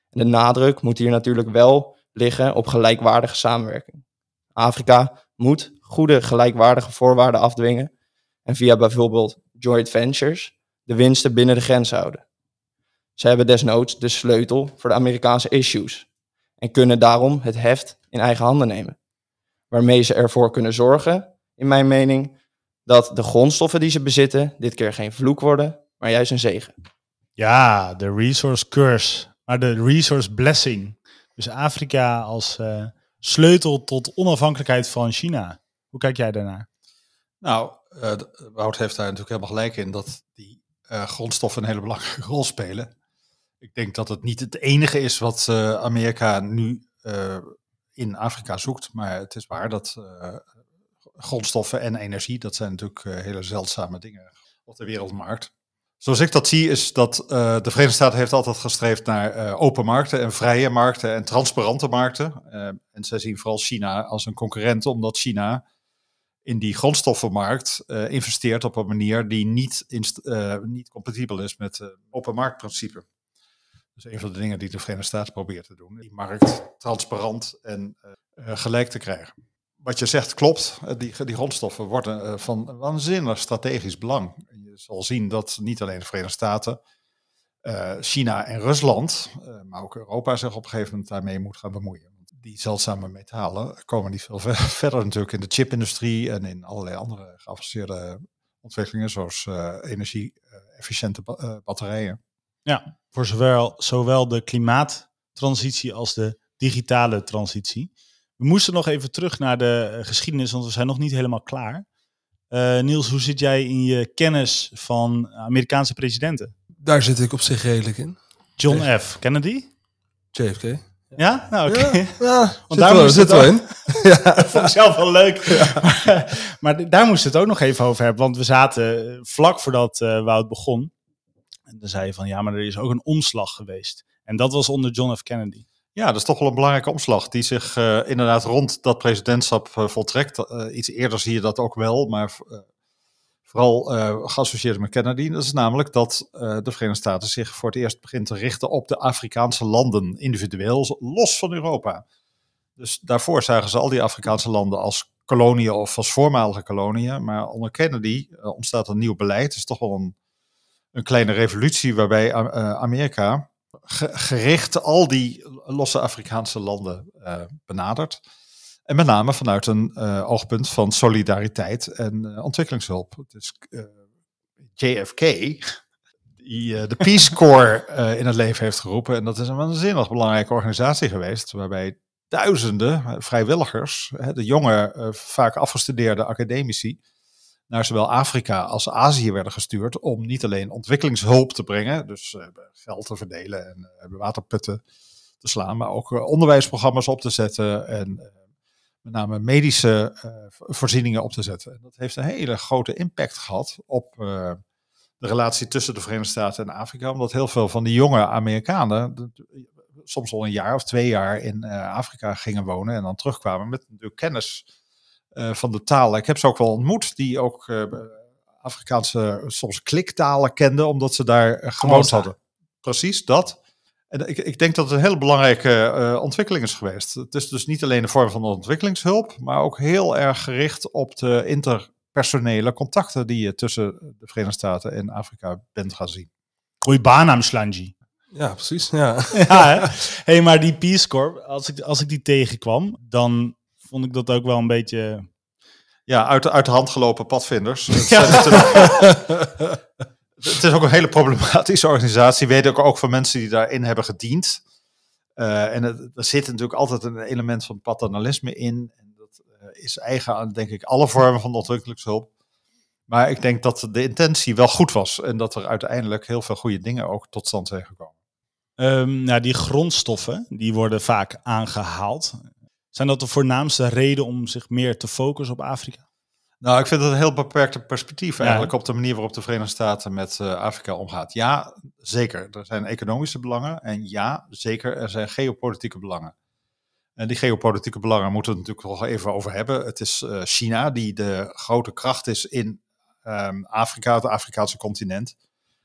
En de nadruk moet hier natuurlijk wel liggen op gelijkwaardige samenwerking. Afrika moet goede gelijkwaardige voorwaarden afdwingen en via bijvoorbeeld joint ventures de winsten binnen de grens houden. Ze hebben desnoods de sleutel voor de Amerikaanse issues en kunnen daarom het heft in eigen handen nemen. Waarmee ze ervoor kunnen zorgen, in mijn mening, dat de grondstoffen die ze bezitten dit keer geen vloek worden, maar juist een zegen. Ja, de resource curse, maar de resource blessing. Dus Afrika als uh, sleutel tot onafhankelijkheid van China. Hoe kijk jij daarnaar? Nou, uh, Wout heeft daar natuurlijk helemaal gelijk in dat die uh, grondstoffen een hele belangrijke rol spelen. Ik denk dat het niet het enige is wat Amerika nu in Afrika zoekt, maar het is waar dat grondstoffen en energie, dat zijn natuurlijk hele zeldzame dingen op de wereldmarkt. Zoals ik dat zie, is dat uh, de Verenigde Staten heeft altijd gestreefd naar uh, open markten en vrije markten en transparante markten. Uh, en zij zien vooral China als een concurrent, omdat China in die grondstoffenmarkt investeert op een manier die niet, niet compatibel is met het open marktprincipe. Dus een van de dingen die de Verenigde Staten probeert te doen, die markt transparant en gelijk te krijgen wat je zegt klopt. Die, die grondstoffen worden van waanzinnig strategisch belang. Je zal zien dat niet alleen de Verenigde Staten, uh, China en Rusland, maar ook Europa zich op een gegeven moment daarmee moet gaan bemoeien. Die zeldzame metalen komen niet veel verder natuurlijk in de chipindustrie en in allerlei andere geavanceerde ontwikkelingen, zoals uh, energie-efficiënte ba batterijen. Ja, voor zowel, zowel de klimaattransitie als de digitale transitie. We moesten nog even terug naar de geschiedenis, want we zijn nog niet helemaal klaar. Uh, Niels, hoe zit jij in je kennis van Amerikaanse presidenten? Daar zit ik op zich redelijk in. John F. Kennedy? JFK. Ja? Nou, oké. Okay. Ja, ja, Want daar moest het wel in. ja. Dat vond ik zelf wel leuk. Ja. maar, maar, daar moest het ook nog even over hebben. Want we zaten vlak voordat uh, Wout begon. En dan zei je van, ja, maar er is ook een omslag geweest. En dat was onder John F. Kennedy. Ja, dat is toch wel een belangrijke omslag die zich uh, inderdaad rond dat presidentschap uh, voltrekt. Uh, iets eerder zie je dat ook wel, maar vooral geassocieerd met Kennedy. Dat is namelijk dat de Verenigde Staten zich voor het eerst begint te richten op de Afrikaanse landen, individueel, los van Europa. Dus daarvoor zagen ze al die Afrikaanse landen als koloniën of als voormalige koloniën. Maar onder Kennedy ontstaat een nieuw beleid. Het is toch wel een, een kleine revolutie waarbij Amerika gericht al die losse Afrikaanse landen benadert. En met name vanuit een uh, oogpunt van solidariteit en uh, ontwikkelingshulp. Dus uh, JFK, die de Peace Corps in het leven heeft geroepen. En dat is een waanzinnig belangrijke organisatie geweest, waarbij duizenden vrijwilligers, de jonge, vaak afgestudeerde academici, naar zowel Afrika als Azië werden gestuurd om niet alleen ontwikkelingshulp te brengen, dus geld te verdelen en waterputten te slaan, maar ook onderwijsprogramma's op te zetten en met name medische uh, voorzieningen op te zetten. Dat heeft een hele grote impact gehad op uh, de relatie tussen de Verenigde Staten en Afrika, omdat heel veel van die jonge Amerikanen soms al een jaar of twee jaar in uh, Afrika gingen wonen en dan terugkwamen met natuurlijk kennis van de talen. Ik heb ze ook wel ontmoet die ook Afrikaanse soms kliktalen kenden, omdat ze daar gewoond hadden. Precies, dat. En ik, ik, denk dat het een hele belangrijke uh, ontwikkeling is geweest. Het is dus niet alleen een vorm van ontwikkelingshulp, maar ook heel erg gericht op de interpersonele contacten die je tussen de Verenigde Staten en Afrika bent gaan zien. Goeie baan Slanji. Ja, precies. Ja. ja hey, maar die Peace Corps, als ik, als ik die tegenkwam, dan vond ik dat ook wel een beetje... Ja, uit, uit de hand gelopen padvinders. Het is ook een hele problematische organisatie. Weet ik ook van mensen die daarin hebben gediend. Uh, en het, er zit natuurlijk altijd een element van paternalisme in. En dat uh, is eigen aan, denk ik, alle vormen van ontwikkelingshulp. Maar ik denk dat de intentie wel goed was. En dat er uiteindelijk heel veel goede dingen ook tot stand zijn gekomen. Um, nou, die grondstoffen, die worden vaak aangehaald. Zijn dat de voornaamste reden om zich meer te focussen op Afrika? Nou, ik vind het een heel beperkte perspectief eigenlijk op de manier waarop de Verenigde Staten met uh, Afrika omgaat. Ja, zeker. Er zijn economische belangen en ja, zeker, er zijn geopolitieke belangen. En die geopolitieke belangen moeten we het natuurlijk nog even over hebben. Het is uh, China die de grote kracht is in um, Afrika, het Afrikaanse continent.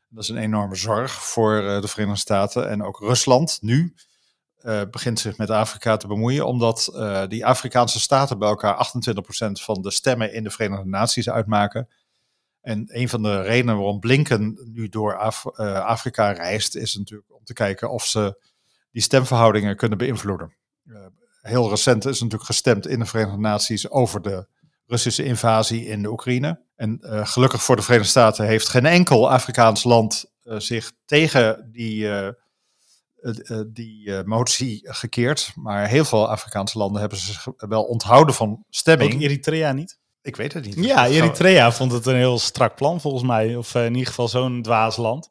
Dat is een enorme zorg voor uh, de Verenigde Staten en ook Rusland nu uh, begint zich met Afrika te bemoeien, omdat uh, die Afrikaanse staten bij elkaar 28% van de stemmen in de Verenigde Naties uitmaken. En een van de redenen waarom Blinken nu door uh, Afrika reist, is natuurlijk om te kijken of ze die stemverhoudingen kunnen beïnvloeden. heel recent is natuurlijk gestemd in de Verenigde Naties over de Russische invasie in de Oekraïne. En gelukkig voor de Verenigde Staten heeft geen enkel Afrikaans land zich tegen die die uh, motie gekeerd. Maar heel veel Afrikaanse landen hebben zich wel onthouden van stemming. Ook Eritrea niet? Ik weet het niet. Ja, Eritrea vond het een heel strak plan volgens mij. Of in ieder geval zo'n dwaas land.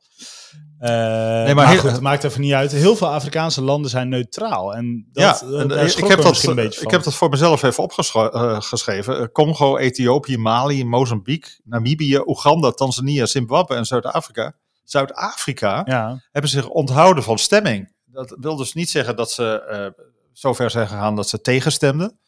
Uh, nee, maar, maar goed, het maakt even niet uit. Heel veel Afrikaanse landen zijn neutraal. En dat, ja, en, ik, heb dat, een beetje ik heb dat voor mezelf even opgeschreven. Congo, Ethiopië, Mali, Mozambique, Namibië, Oeganda, Tanzania, Zimbabwe en Zuid-Afrika Zuid-Afrika ja. hebben zich onthouden van stemming. Dat wil dus niet zeggen dat ze uh, zover zijn gegaan dat ze tegenstemden.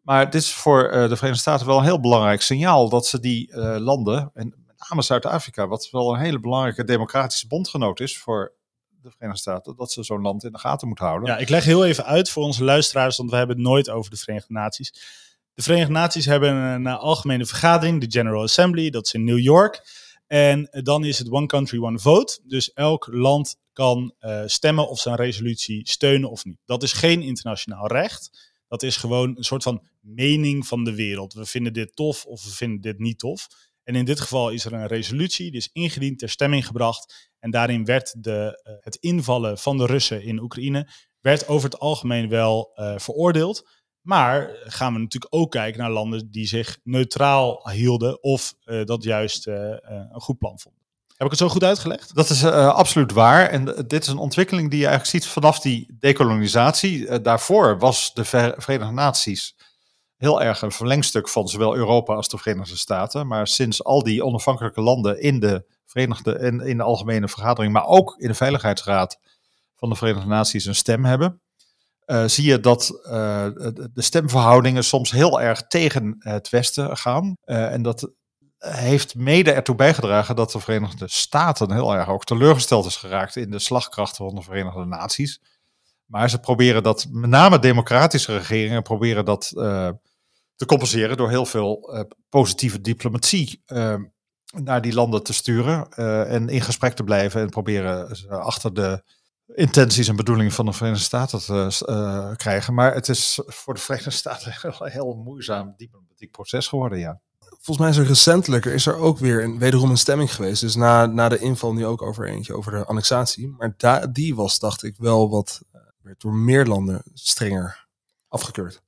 Maar dit is voor uh, de Verenigde Staten wel een heel belangrijk signaal dat ze die uh, landen, en met name Zuid-Afrika, wat wel een hele belangrijke democratische bondgenoot is voor de Verenigde Staten, dat ze zo'n land in de gaten moeten houden. Ja, ik leg heel even uit voor onze luisteraars, want we hebben het nooit over de Verenigde Naties. De Verenigde Naties hebben een algemene vergadering, de General Assembly, dat is in New York. En dan is het one country, one vote. Dus elk land kan uh, stemmen of zijn resolutie steunen of niet. Dat is geen internationaal recht. Dat is gewoon een soort van mening van de wereld. We vinden dit tof of we vinden dit niet tof. En in dit geval is er een resolutie, die is ingediend, ter stemming gebracht. En daarin werd de, uh, het invallen van de Russen in Oekraïne werd over het algemeen wel uh, veroordeeld. Maar gaan we natuurlijk ook kijken naar landen die zich neutraal hielden of uh, dat juist uh, een goed plan vonden. Heb ik het zo goed uitgelegd? Dat is absoluut waar. En dit is een ontwikkeling die je eigenlijk ziet vanaf die dekolonisatie. daarvoor was de Verenigde Naties heel erg een verlengstuk van zowel Europa als de Verenigde Staten. Maar sinds al die onafhankelijke landen in de Verenigde in, in de algemene vergadering, maar ook in de Veiligheidsraad van de Verenigde Naties een stem hebben, uh, zie je dat uh, de stemverhoudingen soms heel erg tegen het Westen gaan. Uh, en dat heeft mede ertoe bijgedragen dat de Verenigde Staten heel erg ook teleurgesteld is geraakt in de slagkracht van de Verenigde Naties. Maar ze proberen dat, met name democratische regeringen, proberen dat te compenseren door heel veel positieve diplomatie naar die landen te sturen en in gesprek te blijven en proberen achter de intenties en bedoelingen van de Verenigde Staten te krijgen. Maar het is voor de Verenigde Staten een heel, moeizaam diplomatiek proces geworden, ja volgens mij is er recentelijk is er ook weer een, wederom een stemming geweest. Dus na, na de inval nu ook over eentje over de annexatie. Maar die was, dacht ik, wel wat werd door meer landen strenger afgekeurd.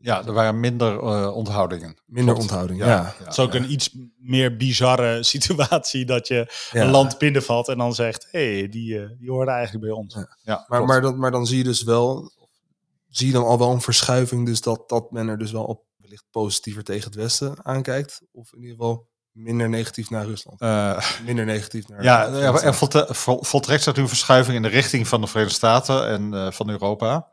Ja, er waren minder uh, onthoudingen. Minder onthoudingen, ja. ja. Het is ook een iets meer bizarre situatie dat je een land binnenvalt en dan zegt, hé, hey, die, uh, die horen eigenlijk bij ons. Ja. maar, maar, dan, maar dan zie je dus wel, zie je dan al wel een verschuiving, dus dat, dat men er dus wel op wellicht positiever tegen het Westen aankijkt. Of in ieder geval minder negatief naar Rusland. Uh, minder negatief naar Ja, ja er voltrekt zich nu een verschuiving in de richting van de Verenigde Staten en uh, van Europa.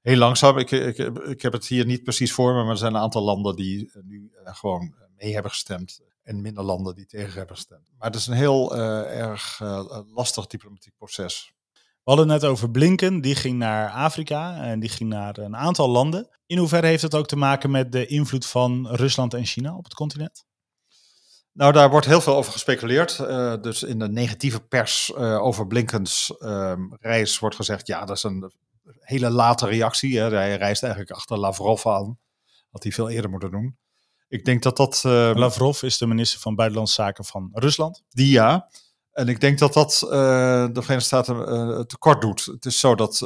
Heel langzaam. Ik, ik, ik heb het hier niet precies voor me, maar er zijn een aantal landen die nu uh, gewoon mee hebben gestemd. En minder landen die tegen hebben gestemd. Maar het is een heel erg lastig diplomatiek proces. We hadden het net over Blinken, die ging naar Afrika en die ging naar een aantal landen. In hoeverre heeft het ook te maken met de invloed van Rusland en China op het continent? Nou, daar wordt heel veel over gespeculeerd. Uh, dus in de negatieve pers uh, over Blinkens uh, reis wordt gezegd, ja, dat is een hele late reactie. Hè. Hij reist eigenlijk achter Lavrov aan. Had hij veel eerder moeten doen. Ik denk dat dat... Ehm, Lavrov is de minister van Buitenlandse Zaken van Rusland. Die ja. En ik denk dat dat eh, de Verenigde Staten tekort doet. Het is zo dat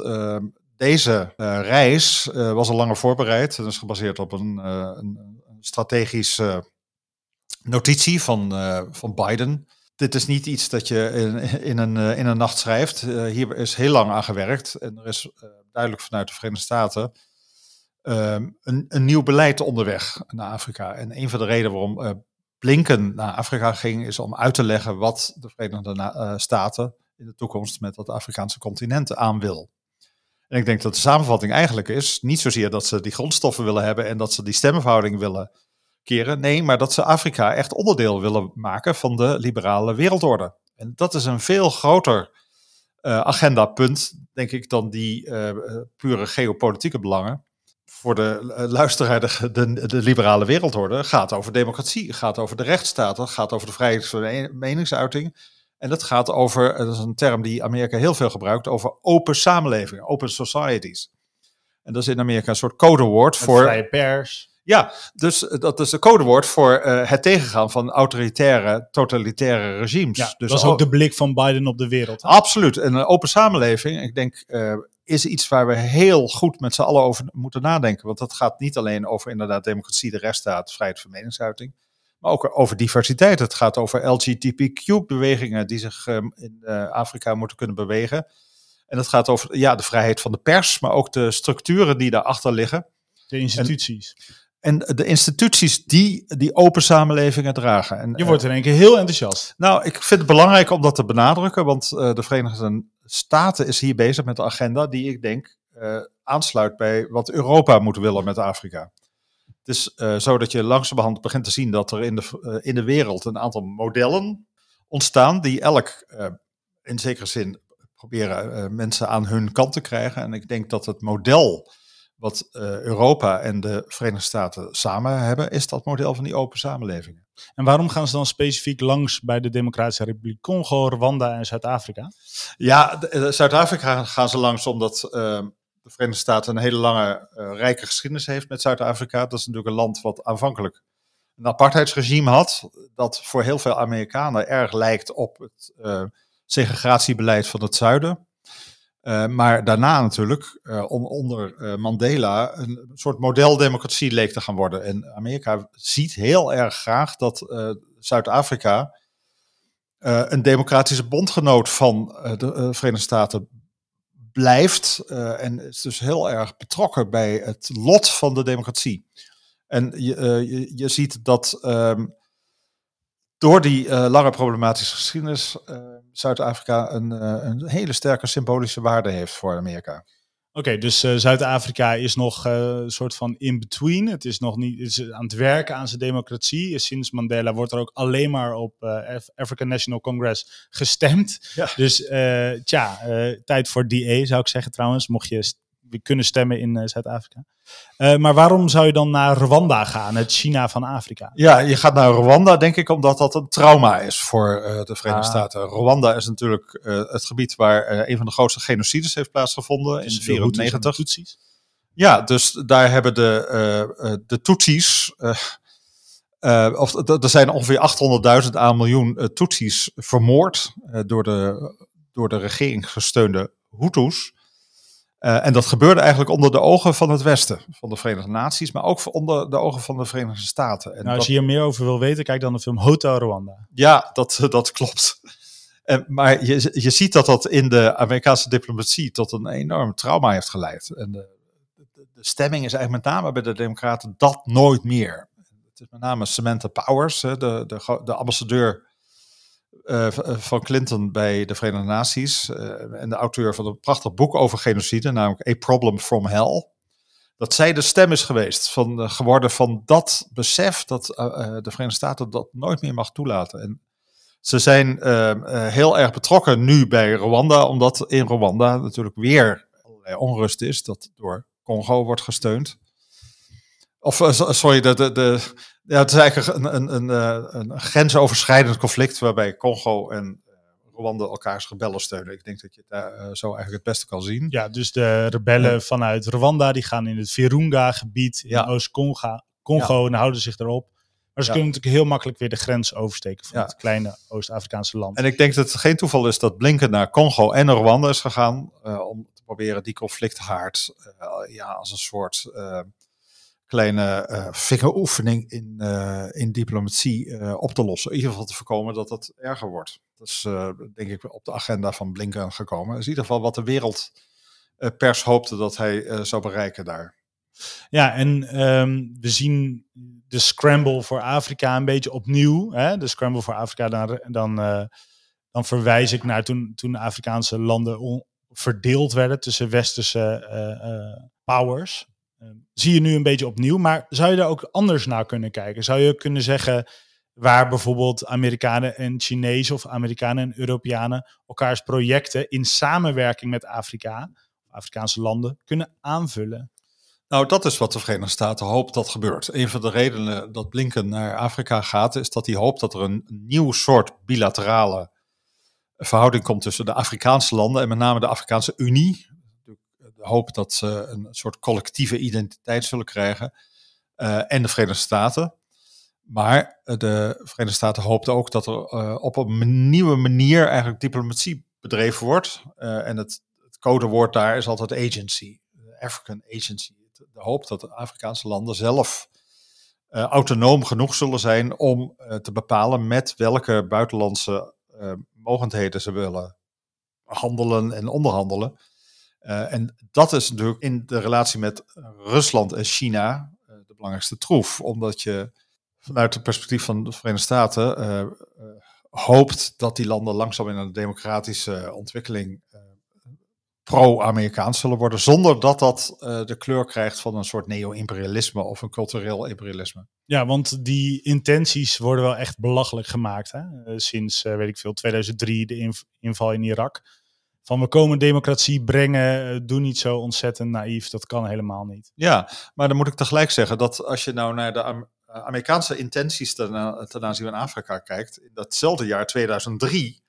deze reis was al langer voorbereid. Het is gebaseerd op een, een, een strategisch notitie van, uh, van Biden. Dit is niet iets dat je in, in, een, uh, in een nacht schrijft. Uh, hier is heel lang aan gewerkt. En er is duidelijk vanuit de Verenigde Staten ehm, een, een nieuw beleid onderweg naar Afrika. En een van de redenen waarom Blinken naar Afrika ging, is om uit te leggen wat de Verenigde Staten in de toekomst met dat Afrikaanse continent aan wil. En ik denk dat de samenvatting eigenlijk is, niet zozeer dat ze die grondstoffen willen hebben en dat ze die stemmenverhouding willen keren. Nee, maar dat ze Afrika echt onderdeel willen maken van de liberale wereldorde. En dat is een veel groter uh, agendapunt, denk ik, dan die uh, pure geopolitieke belangen. Voor de uh, luisteraar, de, de, de, liberale wereldorde gaat over democratie, gaat over de rechtsstaat, gaat over de vrijheid van de meningsuiting. En dat gaat over, dat is een term die Amerika heel veel gebruikt, over open samenlevingen, open societies. En dat is in Amerika een soort codewoord voor. Vrije pers. Ja, dus eh, dat is een codewoord voor uh, het tegengaan van autoritaire, totalitaire regimes. Ja, dus dat is ook de blik van Biden op de wereld. Hè? Absoluut. En een open samenleving, ik denk, uh, is iets waar we heel goed met z'n allen over moeten nadenken. Want dat gaat niet alleen over inderdaad democratie, de rechtsstaat, vrijheid van meningsuiting. Maar ook over diversiteit. Het gaat over LGBTQ-bewegingen die zich um, in uh, Afrika moeten kunnen bewegen. En het gaat over ja, de vrijheid van de pers, maar ook de structuren die daarachter liggen. De instituties. En, en de instituties die die open samenlevingen dragen. En, je wordt in één keer heel enthousiast. Nou, ik vind het belangrijk om dat te benadrukken, want uh, de Verenigde Staten is hier bezig met een agenda die ik denk uh, aansluit bij wat Europa moet willen met Afrika. Het is uh, zo dat je langzamerhand begint te zien dat er in de, in de wereld een aantal modellen ontstaan die elk in zekere zin proberen mensen aan hun kant te krijgen. En ik denk dat het model wat uh, Europa en de Verenigde Staten samen hebben, is dat model van die open samenlevingen. En waarom gaan ze dan specifiek langs bij de Democratische Republiek Congo, Rwanda en Zuid-Afrika? Ja, Zuid-Afrika gaan ze langs omdat uh, de Verenigde Staten een hele lange, uh, rijke geschiedenis heeft met Zuid-Afrika. Dat is natuurlijk een land wat aanvankelijk een apartheidsregime had, dat voor heel veel Amerikanen erg lijkt op het segregatiebeleid van het zuiden. Uh, maar daarna natuurlijk, uh, onder uh, Mandela, een soort modeldemocratie leek te gaan worden. En Amerika ziet heel erg graag dat Zuid-Afrika een democratische bondgenoot van de Verenigde Staten blijft. en is dus heel erg betrokken bij het lot van de democratie. En je, je, je ziet dat ehm, door die lange problematische geschiedenis Zuid-Afrika een, uh, een, hele sterke symbolische waarde heeft voor Amerika. Oké, dus eh, Zuid-Afrika is nog eh, een soort van in-between. Het is nog niet is aan het werken aan zijn democratie. Sinds Mandela wordt er ook alleen maar op eh, Af- African National Congress gestemd. Ja. Dus eh, tja, eh, tijd voor DA zou ik zeggen trouwens, mocht je kunnen stemmen in eh, Zuid-Afrika. Eh, maar waarom zou je dan naar Rwanda gaan, het China van Afrika? Ja, je gaat naar Rwanda, denk ik, omdat dat een trauma is voor eh, de Verenigde Ah. Staten. Rwanda is natuurlijk eh, het gebied waar een van de grootste genocides heeft plaatsgevonden in en de 1994. Tutsis? Ja, dus daar hebben de, de Tutsis, of er zijn ongeveer 800.000 à een miljoen Tutsis vermoord door, de, door de regering gesteunde Hutus. Eh, en dat gebeurde eigenlijk onder de ogen van het Westen, van de Verenigde Naties, maar ook onder de ogen van de Verenigde Staten. En Nou, dat- als je hier meer over wil weten, kijk dan de film Hotel Rwanda. ja, dat, dat klopt. En, maar je, je ziet dat dat in de Amerikaanse diplomatie tot een enorm trauma heeft geleid. En de, de, de stemming is eigenlijk met name bij de Democraten dat nooit meer. Het is met name Samantha Powers, de, de, de ambassadeur eh, eh, van Clinton bij de Verenigde Naties. eh, en de auteur van een prachtig boek over genocide, namelijk A Problem from Hell. Dat zij de stem is geweest, van, geworden van dat besef dat de Verenigde Staten dat nooit meer mag toelaten. En ze zijn eh, eh, heel erg betrokken nu bij Rwanda, omdat in Rwanda natuurlijk weer allerlei onrust is, dat door Congo wordt gesteund. Of, eh, so- sorry, de, de, de, ja, het is eigenlijk een, een, een, eh, een grensoverschrijdend conflict waarbij Congo en eh, Rwanda elkaars rebellen steunen. Ik denk dat je het daar zo eigenlijk het beste kan zien. Ja, dus de rebellen vanuit Rwanda, die gaan in het Virunga-gebied in Ja. Oost-Congo Congo en houden zich erop. Maar ze kunnen natuurlijk heel makkelijk weer de grens oversteken van het kleine Oost-Afrikaanse land. En ik denk dat het geen toeval is dat Blinken naar Congo en naar Rwanda is gegaan. om te proberen die conflicthaard eh, ja, als een soort kleine eh vingeroefening in, eh, in diplomatie eh, op te lossen. In ieder geval te voorkomen dat het erger wordt. Dat is denk ik op de agenda van Blinken gekomen. Dat is in ieder geval wat de wereldpers hoopte dat hij zou bereiken daar. Ja, en ehm, we zien de scramble voor Afrika een beetje opnieuw. Hè? De scramble voor Afrika, dan, dan, dan verwijs ik naar toen, toen Afrikaanse landen verdeeld werden tussen westerse powers. Eh, zie je nu een beetje opnieuw, maar zou je er ook anders naar kunnen kijken? Zou je kunnen zeggen waar bijvoorbeeld Amerikanen en Chinezen of Amerikanen en Europeanen elkaars projecten in samenwerking met Afrika, Afrikaanse landen, kunnen aanvullen? Nou, dat is wat de Verenigde Staten hoopt dat gebeurt. Een van de redenen dat Blinken naar Afrika gaat, is dat hij hoopt dat er een nieuw soort bilaterale verhouding komt tussen de Afrikaanse landen en met name de Afrikaanse Unie. Hoop dat ze een soort collectieve identiteit zullen krijgen eh, en de Verenigde Staten. Maar eh, de Verenigde Staten hoopt ook dat er eh, op een nieuwe manier eigenlijk diplomatie bedreven wordt. En het, het codewoord daar is altijd agency, African agency. De hoop dat de Afrikaanse landen zelf autonoom genoeg zullen zijn om te bepalen met welke buitenlandse eh, mogendheden ze willen handelen en onderhandelen. Eh, en dat is natuurlijk in de relatie met Rusland en China eh, de belangrijkste troef, omdat je vanuit het perspectief van de Verenigde Staten eh, hoopt dat die landen langzaam in een democratische ontwikkeling pro-Amerikaans zullen worden, zonder dat dat de kleur krijgt van een soort neo-imperialisme of een cultureel imperialisme. Ja, want die intenties worden wel echt belachelijk gemaakt. Hè? Sinds, weet ik veel, 2003, de inv- inval in Irak. Van we komen democratie brengen, eh, doe niet zo ontzettend naïef. Dat kan helemaal niet. Ja, maar dan moet ik tegelijk zeggen dat als je nou naar de eh, Amerikaanse intenties ten, a- ten aanzien van Afrika kijkt, in datzelfde jaar 2003,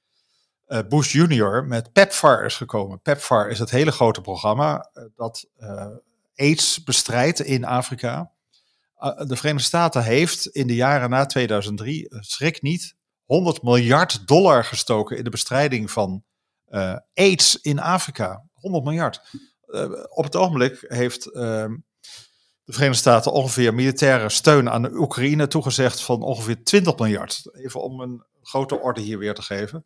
eh, Bush junior met PEPFAR is gekomen. PEPFAR is het hele grote programma eh, dat eh, AIDS bestrijdt in Afrika. Uh, de Verenigde Staten heeft in de jaren na 2003, uh, schrik niet, 100 miljard dollar gestoken in de bestrijding van uh, AIDS in Afrika. 100 miljard. Uh, op het ogenblik heeft ehm, de Verenigde Staten ongeveer militaire steun aan de Oekraïne toegezegd van ongeveer 20 miljard. Even om een grote orde hier weer te geven.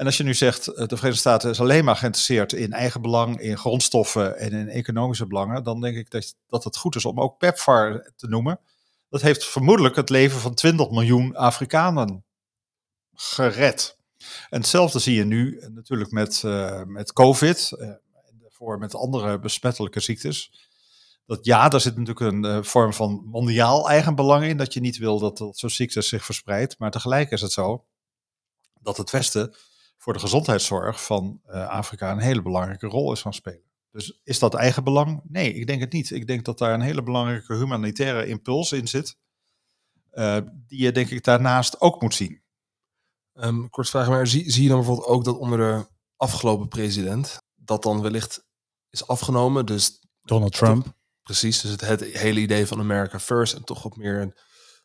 En als je nu zegt, eh, de Verenigde Staten is alleen maar geïnteresseerd in eigen belang, in grondstoffen en in economische belangen, dan denk ik dat, dat het goed is om ook PEPFAR te noemen. Dat heeft vermoedelijk het leven van 20 miljoen Afrikanen gered. En hetzelfde zie je nu natuurlijk met, uh, met COVID. De voor met andere besmettelijke ziektes. Dat ja, daar zit natuurlijk een eh, vorm van mondiaal eigenbelang in. Dat je niet wil dat, dat zo'n ziekte zich verspreidt. Maar tegelijk is het zo dat het Westen voor de gezondheidszorg van eh, Afrika een hele belangrijke rol is gaan spelen. Dus is dat eigenbelang? Nee, ik denk het niet. Ik denk dat daar een hele belangrijke humanitaire impuls in zit. eh, die je denk ik daarnaast ook moet zien. Ehm, kort vraag, maar zie, zie je dan bijvoorbeeld ook dat onder de afgelopen president dat dan wellicht is afgenomen? Dus Donald Trump. precies, dus het, het hele idee van America First en toch wat meer een,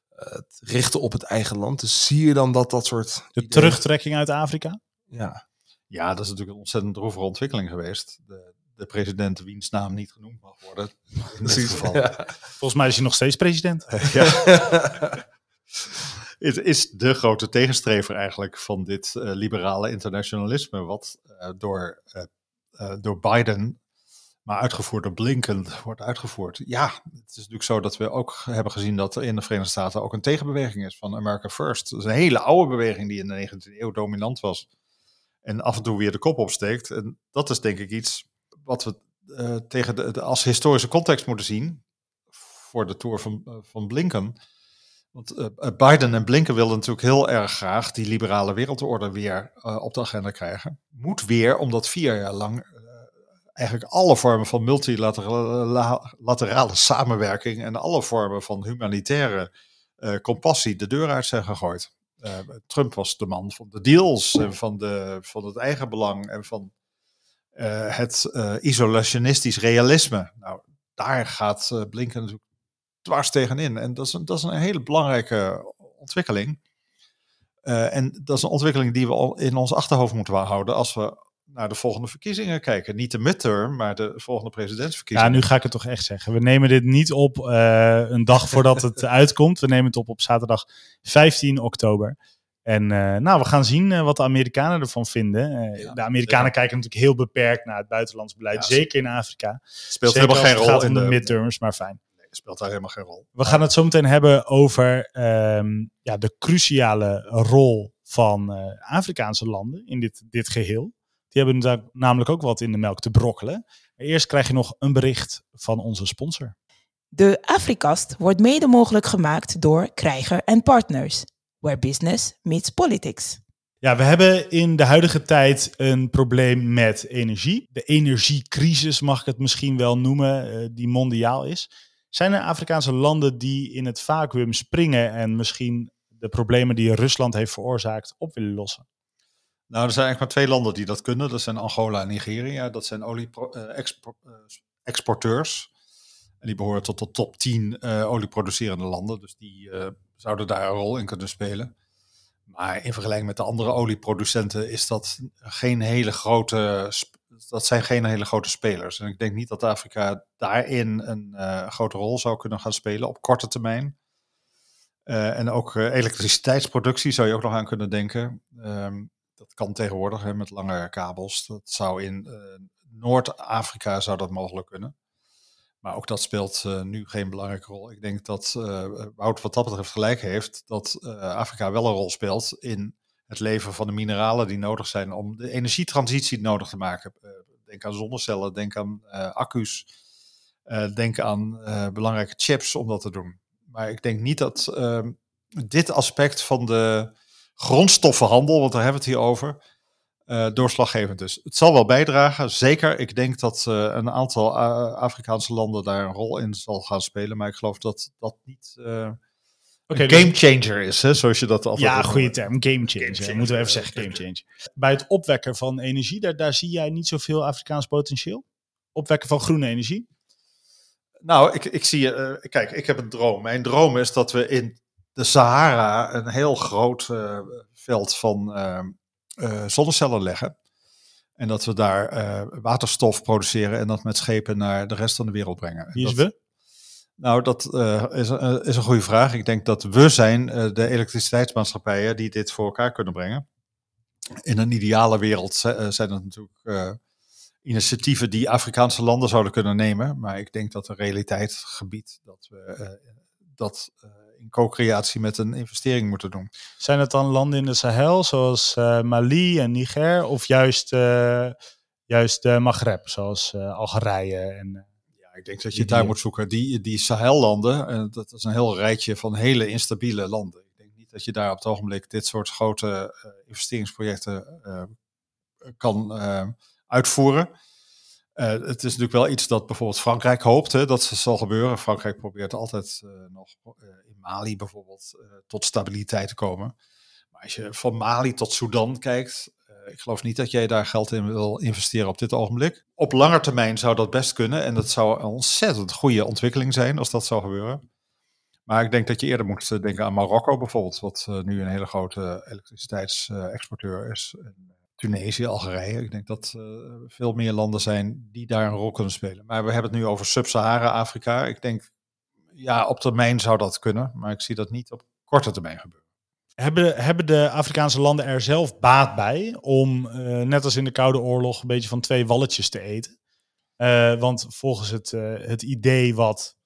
eh, het richten op het eigen land. Dus zie je dan dat dat soort De ideeën- terugtrekking uit Afrika. Ja, Ja, dat is natuurlijk een ontzettend droevige ontwikkeling geweest. De, de president wiens naam niet genoemd mag worden. In dit geval. Ja. Volgens mij is hij nog steeds president. Het is de grote tegenstrever eigenlijk van dit eh, liberale internationalisme, wat eh, door, eh, door Biden, maar uitgevoerd door Blinken, wordt uitgevoerd. Ja, het is natuurlijk zo dat we ook hebben gezien dat er in de Verenigde Staten ook een tegenbeweging is van America First. Dat is een hele oude beweging die in de 19e eeuw dominant was en af en toe weer de kop opsteekt. En dat is denk ik iets wat we tegen de, de- als historische context moeten zien voor de tour van, van Blinken. Want eh, eh, Biden en Blinken wilden natuurlijk heel erg graag die liberale wereldorde weer eh, op de agenda krijgen. Moet weer, omdat vier jaar lang eigenlijk alle vormen van multilaterale la- laterale samenwerking en alle vormen van humanitaire compassie de deur uit zijn gegooid. Trump was de man van de deals en van, de, van het eigen belang en van het isolationistisch realisme. Nou, daar gaat Blinken natuurlijk dwars tegenin. En dat is een, dat is een hele belangrijke ontwikkeling. Eh, en dat is een ontwikkeling die we al in ons achterhoofd moeten houden als we naar de volgende verkiezingen kijken. Niet de midterm, maar de volgende Ja, presidentsverkiezingen. nu ga ik het toch echt zeggen. We nemen dit niet op eh, een dag voordat het uitkomt. We nemen het op op zaterdag 15 oktober. En eh, nou, we gaan zien wat de Amerikanen ervan vinden. Ja, de Amerikanen kijken natuurlijk heel beperkt naar het buitenlands beleid. Ja, zeker in Afrika. speelt Zeker helemaal geen rol in de, midterms, maar fijn. Speelt daar helemaal geen rol. We gaan het zo meteen hebben over ehm, ja, de cruciale rol van eh, Afrikaanse landen in dit, dit geheel. Die hebben daar namelijk ook wat in de melk te brokkelen. Maar eerst krijg je nog een bericht van onze sponsor. De Afrikast wordt mede mogelijk gemaakt door Krijger en Partners, where business meets politics. Ja, we hebben in de huidige tijd een probleem met energie. De energiecrisis mag ik het misschien wel noemen, eh, die mondiaal is. Zijn er Afrikaanse landen die in het vacuüm springen en misschien de problemen die Rusland heeft veroorzaakt op willen lossen? Nou, er zijn eigenlijk maar twee landen die dat kunnen. Dat zijn Angola en Nigeria. Dat zijn olie-exporteurs. en die behoren tot de top 10 eh olieproducerende landen. Dus die eh, zouden daar een rol in kunnen spelen. Maar in vergelijking met de andere olieproducenten is dat geen hele grote, dat zijn geen hele grote spelers. En ik denk niet dat Afrika daarin een eh, grote rol zou kunnen gaan spelen op korte termijn. Eh, en ook eh, elektriciteitsproductie zou je ook nog aan kunnen denken. Ehm, dat kan tegenwoordig hè, met lange kabels. Dat zou in Noord-Afrika zou dat mogelijk kunnen. Maar ook dat speelt nu geen belangrijke rol. Ik denk dat eh Wout wat dat betreft gelijk heeft dat Afrika wel een rol speelt in het leveren van de mineralen die nodig zijn om de energietransitie nodig te maken. Eh, denk aan zonnecellen, denk aan eh, accu's, eh, denk aan belangrijke chips om dat te doen. Maar ik denk niet dat ehm, dit aspect van de grondstoffenhandel, want daar hebben we het hier over, doorslaggevend is. Het zal wel bijdragen, zeker. Ik denk dat een aantal Afrikaanse landen daar een rol in zal gaan spelen, maar ik geloof dat dat niet een dus- game changer is, hè, zoals je dat altijd Ja, goede term. Game changer. changer, Moeten we even zeggen, game changer. Bij het opwekken van energie, daar, daar zie jij niet zoveel Afrikaans potentieel? Opwekken van groene energie? Nou, ik, ik zie, eh, kijk, ik heb een droom. Mijn droom is dat we in de Sahara een heel groot eh, veld van eh, zonnecellen leggen. En dat we daar waterstof produceren en dat met schepen naar de rest van de wereld brengen. Wie is dat, we? Nou, dat eh, is, eh, is een goede vraag. Ik denk dat we zijn eh, de elektriciteitsmaatschappijen die dit voor elkaar kunnen brengen. In een ideale wereld zi- zijn het natuurlijk initiatieven die Afrikaanse landen zouden kunnen nemen. Maar ik denk dat de realiteit gebiedt dat we dat in co-creatie met een investering moeten doen. Zijn het dan landen in de Sahel, zoals Mali en Niger? Of juist juist Maghreb, zoals Algerije en... Ik denk dat je daar moet zoeken. Die, die Sahellanden, dat is een heel rijtje van hele instabiele landen. Ik denk niet dat je daar op het ogenblik dit soort grote investeringsprojecten kan uitvoeren. Het is natuurlijk wel iets dat bijvoorbeeld Frankrijk hoopt hè, dat het zal gebeuren. Frankrijk probeert altijd nog in Mali bijvoorbeeld tot stabiliteit te komen. Maar als je van Mali tot Sudan kijkt, ik geloof niet dat jij daar geld in wil investeren op dit ogenblik. Op lange termijn zou dat best kunnen en dat zou een ontzettend goede ontwikkeling zijn als dat zou gebeuren. Maar ik denk dat je eerder moet denken aan Marokko bijvoorbeeld, wat nu een hele grote elektriciteitsexporteur is. Tunesië, Algerije. Ik denk dat uh, veel meer landen zijn die daar een rol kunnen spelen. Maar we hebben het nu over Sub-Sahara-Afrika. Ik denk, ja, op termijn zou dat kunnen, maar ik zie dat niet op korte termijn gebeuren. Hebben, hebben de Afrikaanse landen er zelf baat bij om, uh, net als in de Koude Oorlog, een beetje van twee walletjes te eten? Uh, want volgens het, het idee wat,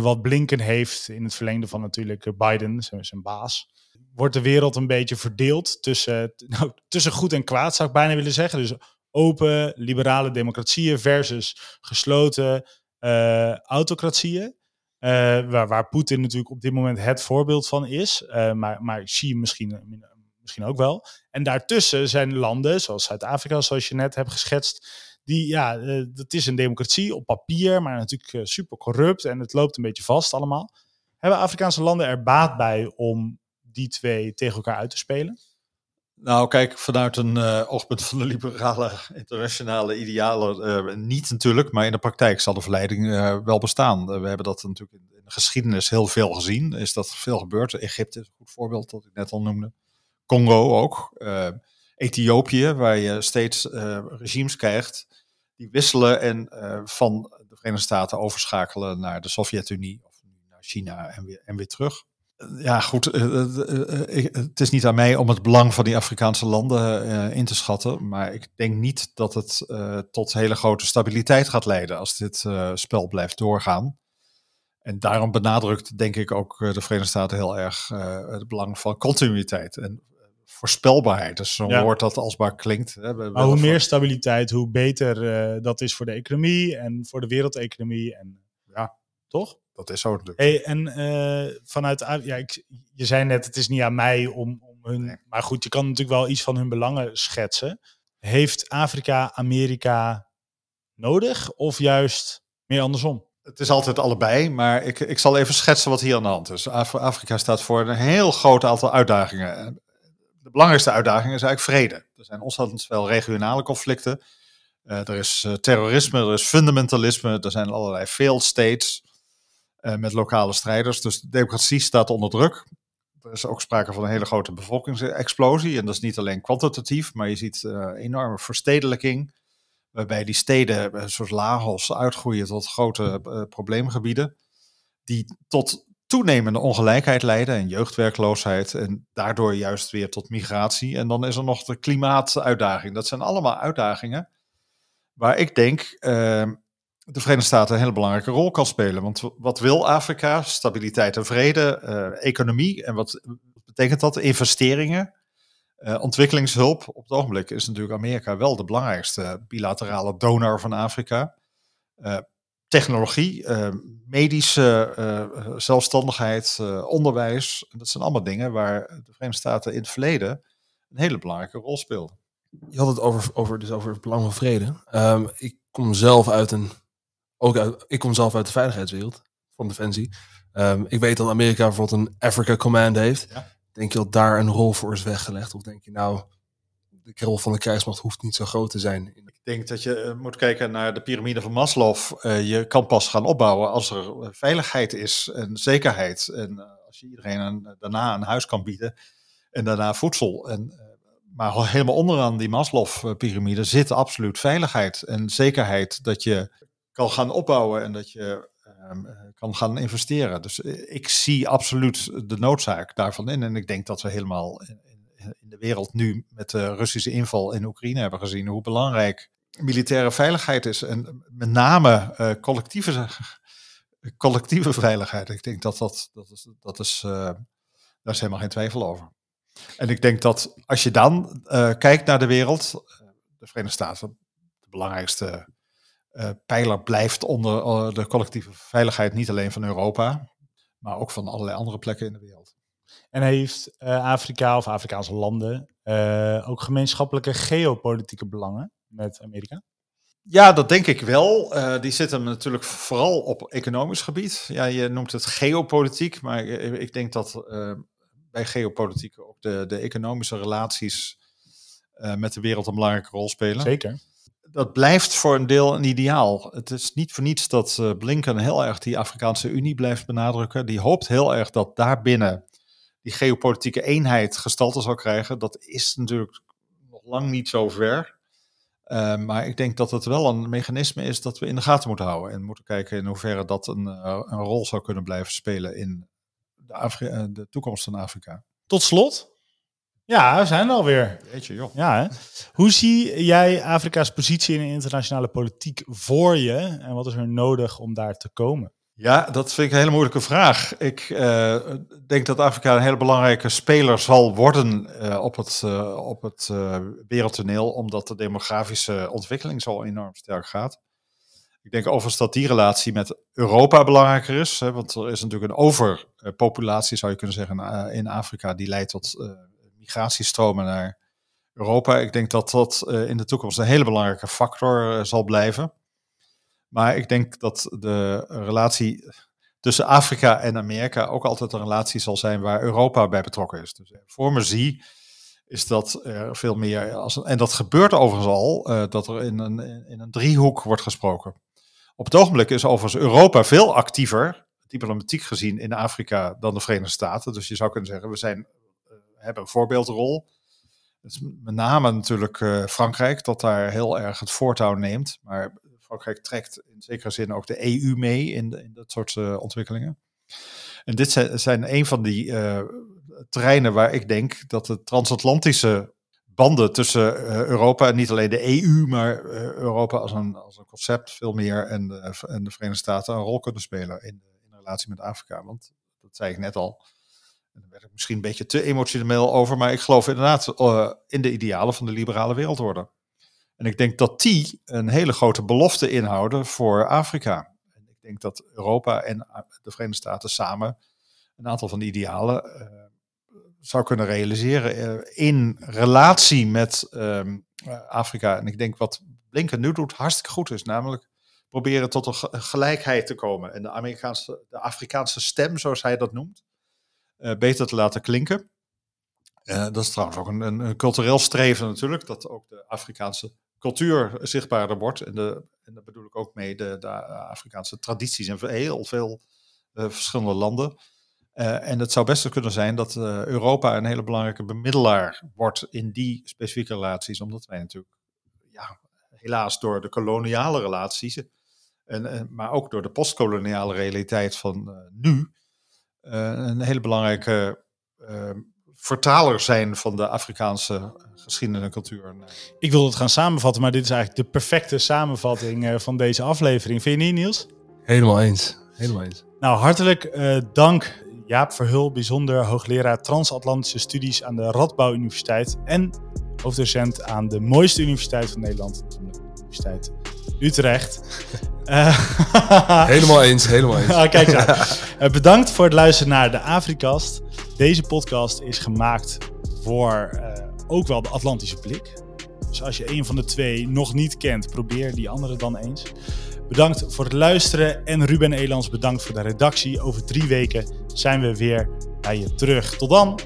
wat Blinken heeft, in het verlengde van natuurlijk Biden, zijn, zijn baas, wordt de wereld een beetje verdeeld tussen, nou, tussen goed en kwaad, zou ik bijna willen zeggen. Dus open, liberale democratieën versus gesloten autocratieën. Uh, waar, Poetin natuurlijk op dit moment het voorbeeld van is. Uh, maar, maar Xi misschien, misschien ook wel. En daartussen zijn landen, zoals Zuid-Afrika, zoals je net hebt geschetst. Die, ja, dat is een democratie op papier, maar natuurlijk super corrupt. En het loopt een beetje vast allemaal. Hebben Afrikaanse landen er baat bij om die twee tegen elkaar uit te spelen? Nou, kijk, vanuit een uh, oogpunt van de liberale internationale idealen uh, niet natuurlijk, maar in de praktijk zal de verleiding uh, wel bestaan. we hebben dat natuurlijk in, de geschiedenis heel veel gezien, is dat veel gebeurd. Egypte is een goed voorbeeld, dat ik net al noemde. Congo ook. Ethiopië, waar je steeds regimes krijgt die wisselen en van de Verenigde Staten overschakelen naar de Sovjet-Unie of naar China en weer, en weer terug ja, goed. Eh, eh, eh, het is niet aan mij om het belang van die Afrikaanse landen in te schatten. Maar ik denk niet dat het tot hele grote stabiliteit gaat leiden als dit spel blijft doorgaan. En daarom benadrukt, denk ik, ook de Verenigde Staten heel erg het belang van continuïteit en voorspelbaarheid. Dus zo'n woord dat alsbaar klinkt. Hè. Maar hoe meer stabiliteit, hoe beter dat is voor de economie en voor de wereldeconomie. En, ja, toch? Dat is zo natuurlijk. Hey, en uh, vanuit, ja, ik, je zei net, het is niet aan mij om, om hun, maar goed, je kan natuurlijk wel iets van hun belangen schetsen. Heeft Afrika Amerika nodig of juist meer andersom? Het is altijd allebei, maar ik, ik zal even schetsen wat hier aan de hand is. Afrika staat voor een heel groot aantal uitdagingen. De belangrijkste uitdaging is eigenlijk vrede. Er zijn ontzettend veel regionale conflicten. Uh, er is uh, terrorisme, er is fundamentalisme, er zijn allerlei failed states. Uh, met lokale strijders. Dus de democratie staat onder druk. Er is ook sprake van een hele grote bevolkingsexplosie. En dat is niet alleen kwantitatief, maar je ziet uh, enorme verstedelijking. Waarbij die steden, zoals Lagos, uitgroeien tot grote probleemgebieden. Die tot toenemende ongelijkheid leiden en jeugdwerkloosheid. En daardoor juist weer tot migratie. En dan is er nog de klimaatuitdaging. Dat zijn allemaal uitdagingen waar ik denk de Verenigde Staten een hele belangrijke rol kan spelen. Want wat wil Afrika? Stabiliteit en vrede, uh, economie. En wat betekent dat? Investeringen, uh, ontwikkelingshulp. Op het ogenblik is natuurlijk Amerika wel de belangrijkste bilaterale donor van Afrika. Uh, technologie, medische zelfstandigheid, onderwijs. Dat zijn allemaal dingen waar de Verenigde Staten in het verleden een hele belangrijke rol speelden. Je had het over, over, dus over het belang van vrede. Um, ik kom zelf uit een ook uit, ik kom zelf uit de veiligheidswereld van Defensie. Um, ik weet dat Amerika bijvoorbeeld een Africa Command heeft. Denk je dat daar een rol voor is weggelegd? Of denk je nou, de rol van de krijgsmacht hoeft niet zo groot te zijn? Ik denk dat je uh, moet kijken naar de piramide van Maslow. Uh, je kan pas gaan opbouwen als er veiligheid is en zekerheid. En uh, als je iedereen een, daarna een huis kan bieden en daarna voedsel. En, maar helemaal onderaan die Maslow-pyramide zit absoluut veiligheid en zekerheid. Dat je kan gaan opbouwen en dat je um, kan gaan investeren. Dus eh, ik zie absoluut de noodzaak daarvan in. En ik denk dat we helemaal in, de wereld nu met de Russische inval in Oekraïne hebben gezien hoe belangrijk militaire veiligheid is. En met name uh, collectieve, collectieve veiligheid. Ik denk dat dat, dat is, dat is, daar is helemaal geen twijfel over. En ik denk dat als je dan kijkt naar de wereld, de Verenigde Staten belangrijkste uh, pijler blijft onder uh, de collectieve veiligheid, niet alleen van Europa, maar ook van allerlei andere plekken in de wereld. En heeft uh, Afrika of Afrikaanse landen ook gemeenschappelijke geopolitieke belangen met Amerika? Ja, dat denk ik wel. Uh, die zitten natuurlijk vooral op economisch gebied. Ja, je noemt het geopolitiek, maar ik denk dat uh, bij geopolitiek ook de, de economische relaties uh, met de wereld een belangrijke rol spelen. Zeker. Dat blijft voor een deel een ideaal. Het is niet voor niets dat Blinken heel erg die Afrikaanse Unie blijft benadrukken. Die hoopt heel erg dat daarbinnen die geopolitieke eenheid gestalte zal krijgen. Dat is natuurlijk nog lang niet zo ver. Uh, maar ik denk dat het wel een mechanisme is dat we in de gaten moeten houden. En moeten kijken in hoeverre dat een, uh, een rol zou kunnen blijven spelen in de, de toekomst van Afrika. Tot slot. Ja, we zijn er alweer. Weet je, joh. Ja, hè? Hoe zie jij Afrika's positie in de internationale politiek voor je? En wat is er nodig om daar te komen? Ja, dat vind ik een hele moeilijke vraag. Ik uh, denk dat Afrika een hele belangrijke speler zal worden uh, op het, uh, op het wereldtoneel, omdat de demografische ontwikkeling zo enorm sterk gaat. Ik denk overigens dat die relatie met Europa belangrijker is, hè, want er is natuurlijk een overpopulatie, zou je kunnen zeggen, in Afrika, die leidt tot migratiestromen naar Europa. Ik denk dat dat in de toekomst een hele belangrijke factor zal blijven. Maar ik denk dat de relatie tussen Afrika en Amerika ook altijd een relatie zal zijn waar Europa bij betrokken is. Dus eh, voor me zie is dat er veel meer, als, en dat gebeurt overigens al, dat er in een, in een driehoek wordt gesproken. Op het ogenblik is overigens Europa veel actiever, diplomatiek gezien, in Afrika dan de Verenigde Staten. Dus je zou kunnen zeggen, we zijn, hebben een voorbeeldrol. Met name natuurlijk uh, Frankrijk, dat daar heel erg het voortouw neemt. Maar Frankrijk trekt in zekere zin ook de EU mee in, in dat soort uh, ontwikkelingen. En dit zijn, een van die uh, terreinen waar ik denk dat de transatlantische banden tussen Europa en niet alleen de EU, maar Europa als een, als een concept veel meer en de, en de Verenigde Staten een rol kunnen spelen in, in relatie met Afrika. Want dat zei ik net al. En daar werd ik misschien een beetje te emotioneel over, maar ik geloof inderdaad in de idealen van de liberale wereldorde. En ik denk dat die een hele grote belofte inhouden voor Afrika. En ik denk dat Europa en de Verenigde Staten samen een aantal van die idealen uh, zou kunnen realiseren in relatie met um, Afrika. En ik denk wat Blinken nu doet hartstikke goed is, namelijk proberen tot een gelijkheid te komen en de, Amerikaanse, de Afrikaanse stem, zoals hij dat noemt, beter te laten klinken. dat is trouwens ook een, een, cultureel streven natuurlijk, dat ook de Afrikaanse cultuur zichtbaarder wordt. En, de, en daar bedoel ik ook mee de, Afrikaanse tradities in heel veel uh, verschillende landen. En het zou best kunnen zijn dat Europa een hele belangrijke bemiddelaar wordt in die specifieke relaties, omdat wij natuurlijk, ja, helaas door de koloniale relaties, en, maar ook door de postkoloniale realiteit van nu, een hele belangrijke vertaler zijn van de Afrikaanse geschiedenis en cultuur. Ik wil het gaan samenvatten, maar dit is eigenlijk de perfecte samenvatting uh, van deze aflevering. Vind je niet, Niels? Helemaal eens. Helemaal eens. Nou, hartelijk uh, dank Jaap Verhul, bijzonder hoogleraar transatlantische studies aan de Radbouw Universiteit en hoofddocent aan de mooiste universiteit van Nederland, de Universiteit Utrecht. Uh, helemaal eens, helemaal eens. ah, kijk uh, bedankt voor het luisteren naar de Afrikast. Deze podcast is gemaakt voor uh, ook wel de Atlantische blik. Dus als je een van de twee nog niet kent, probeer die andere dan eens. Bedankt voor het luisteren en Ruben Elans bedankt voor de redactie. Over drie weken zijn we weer bij je terug. Tot dan!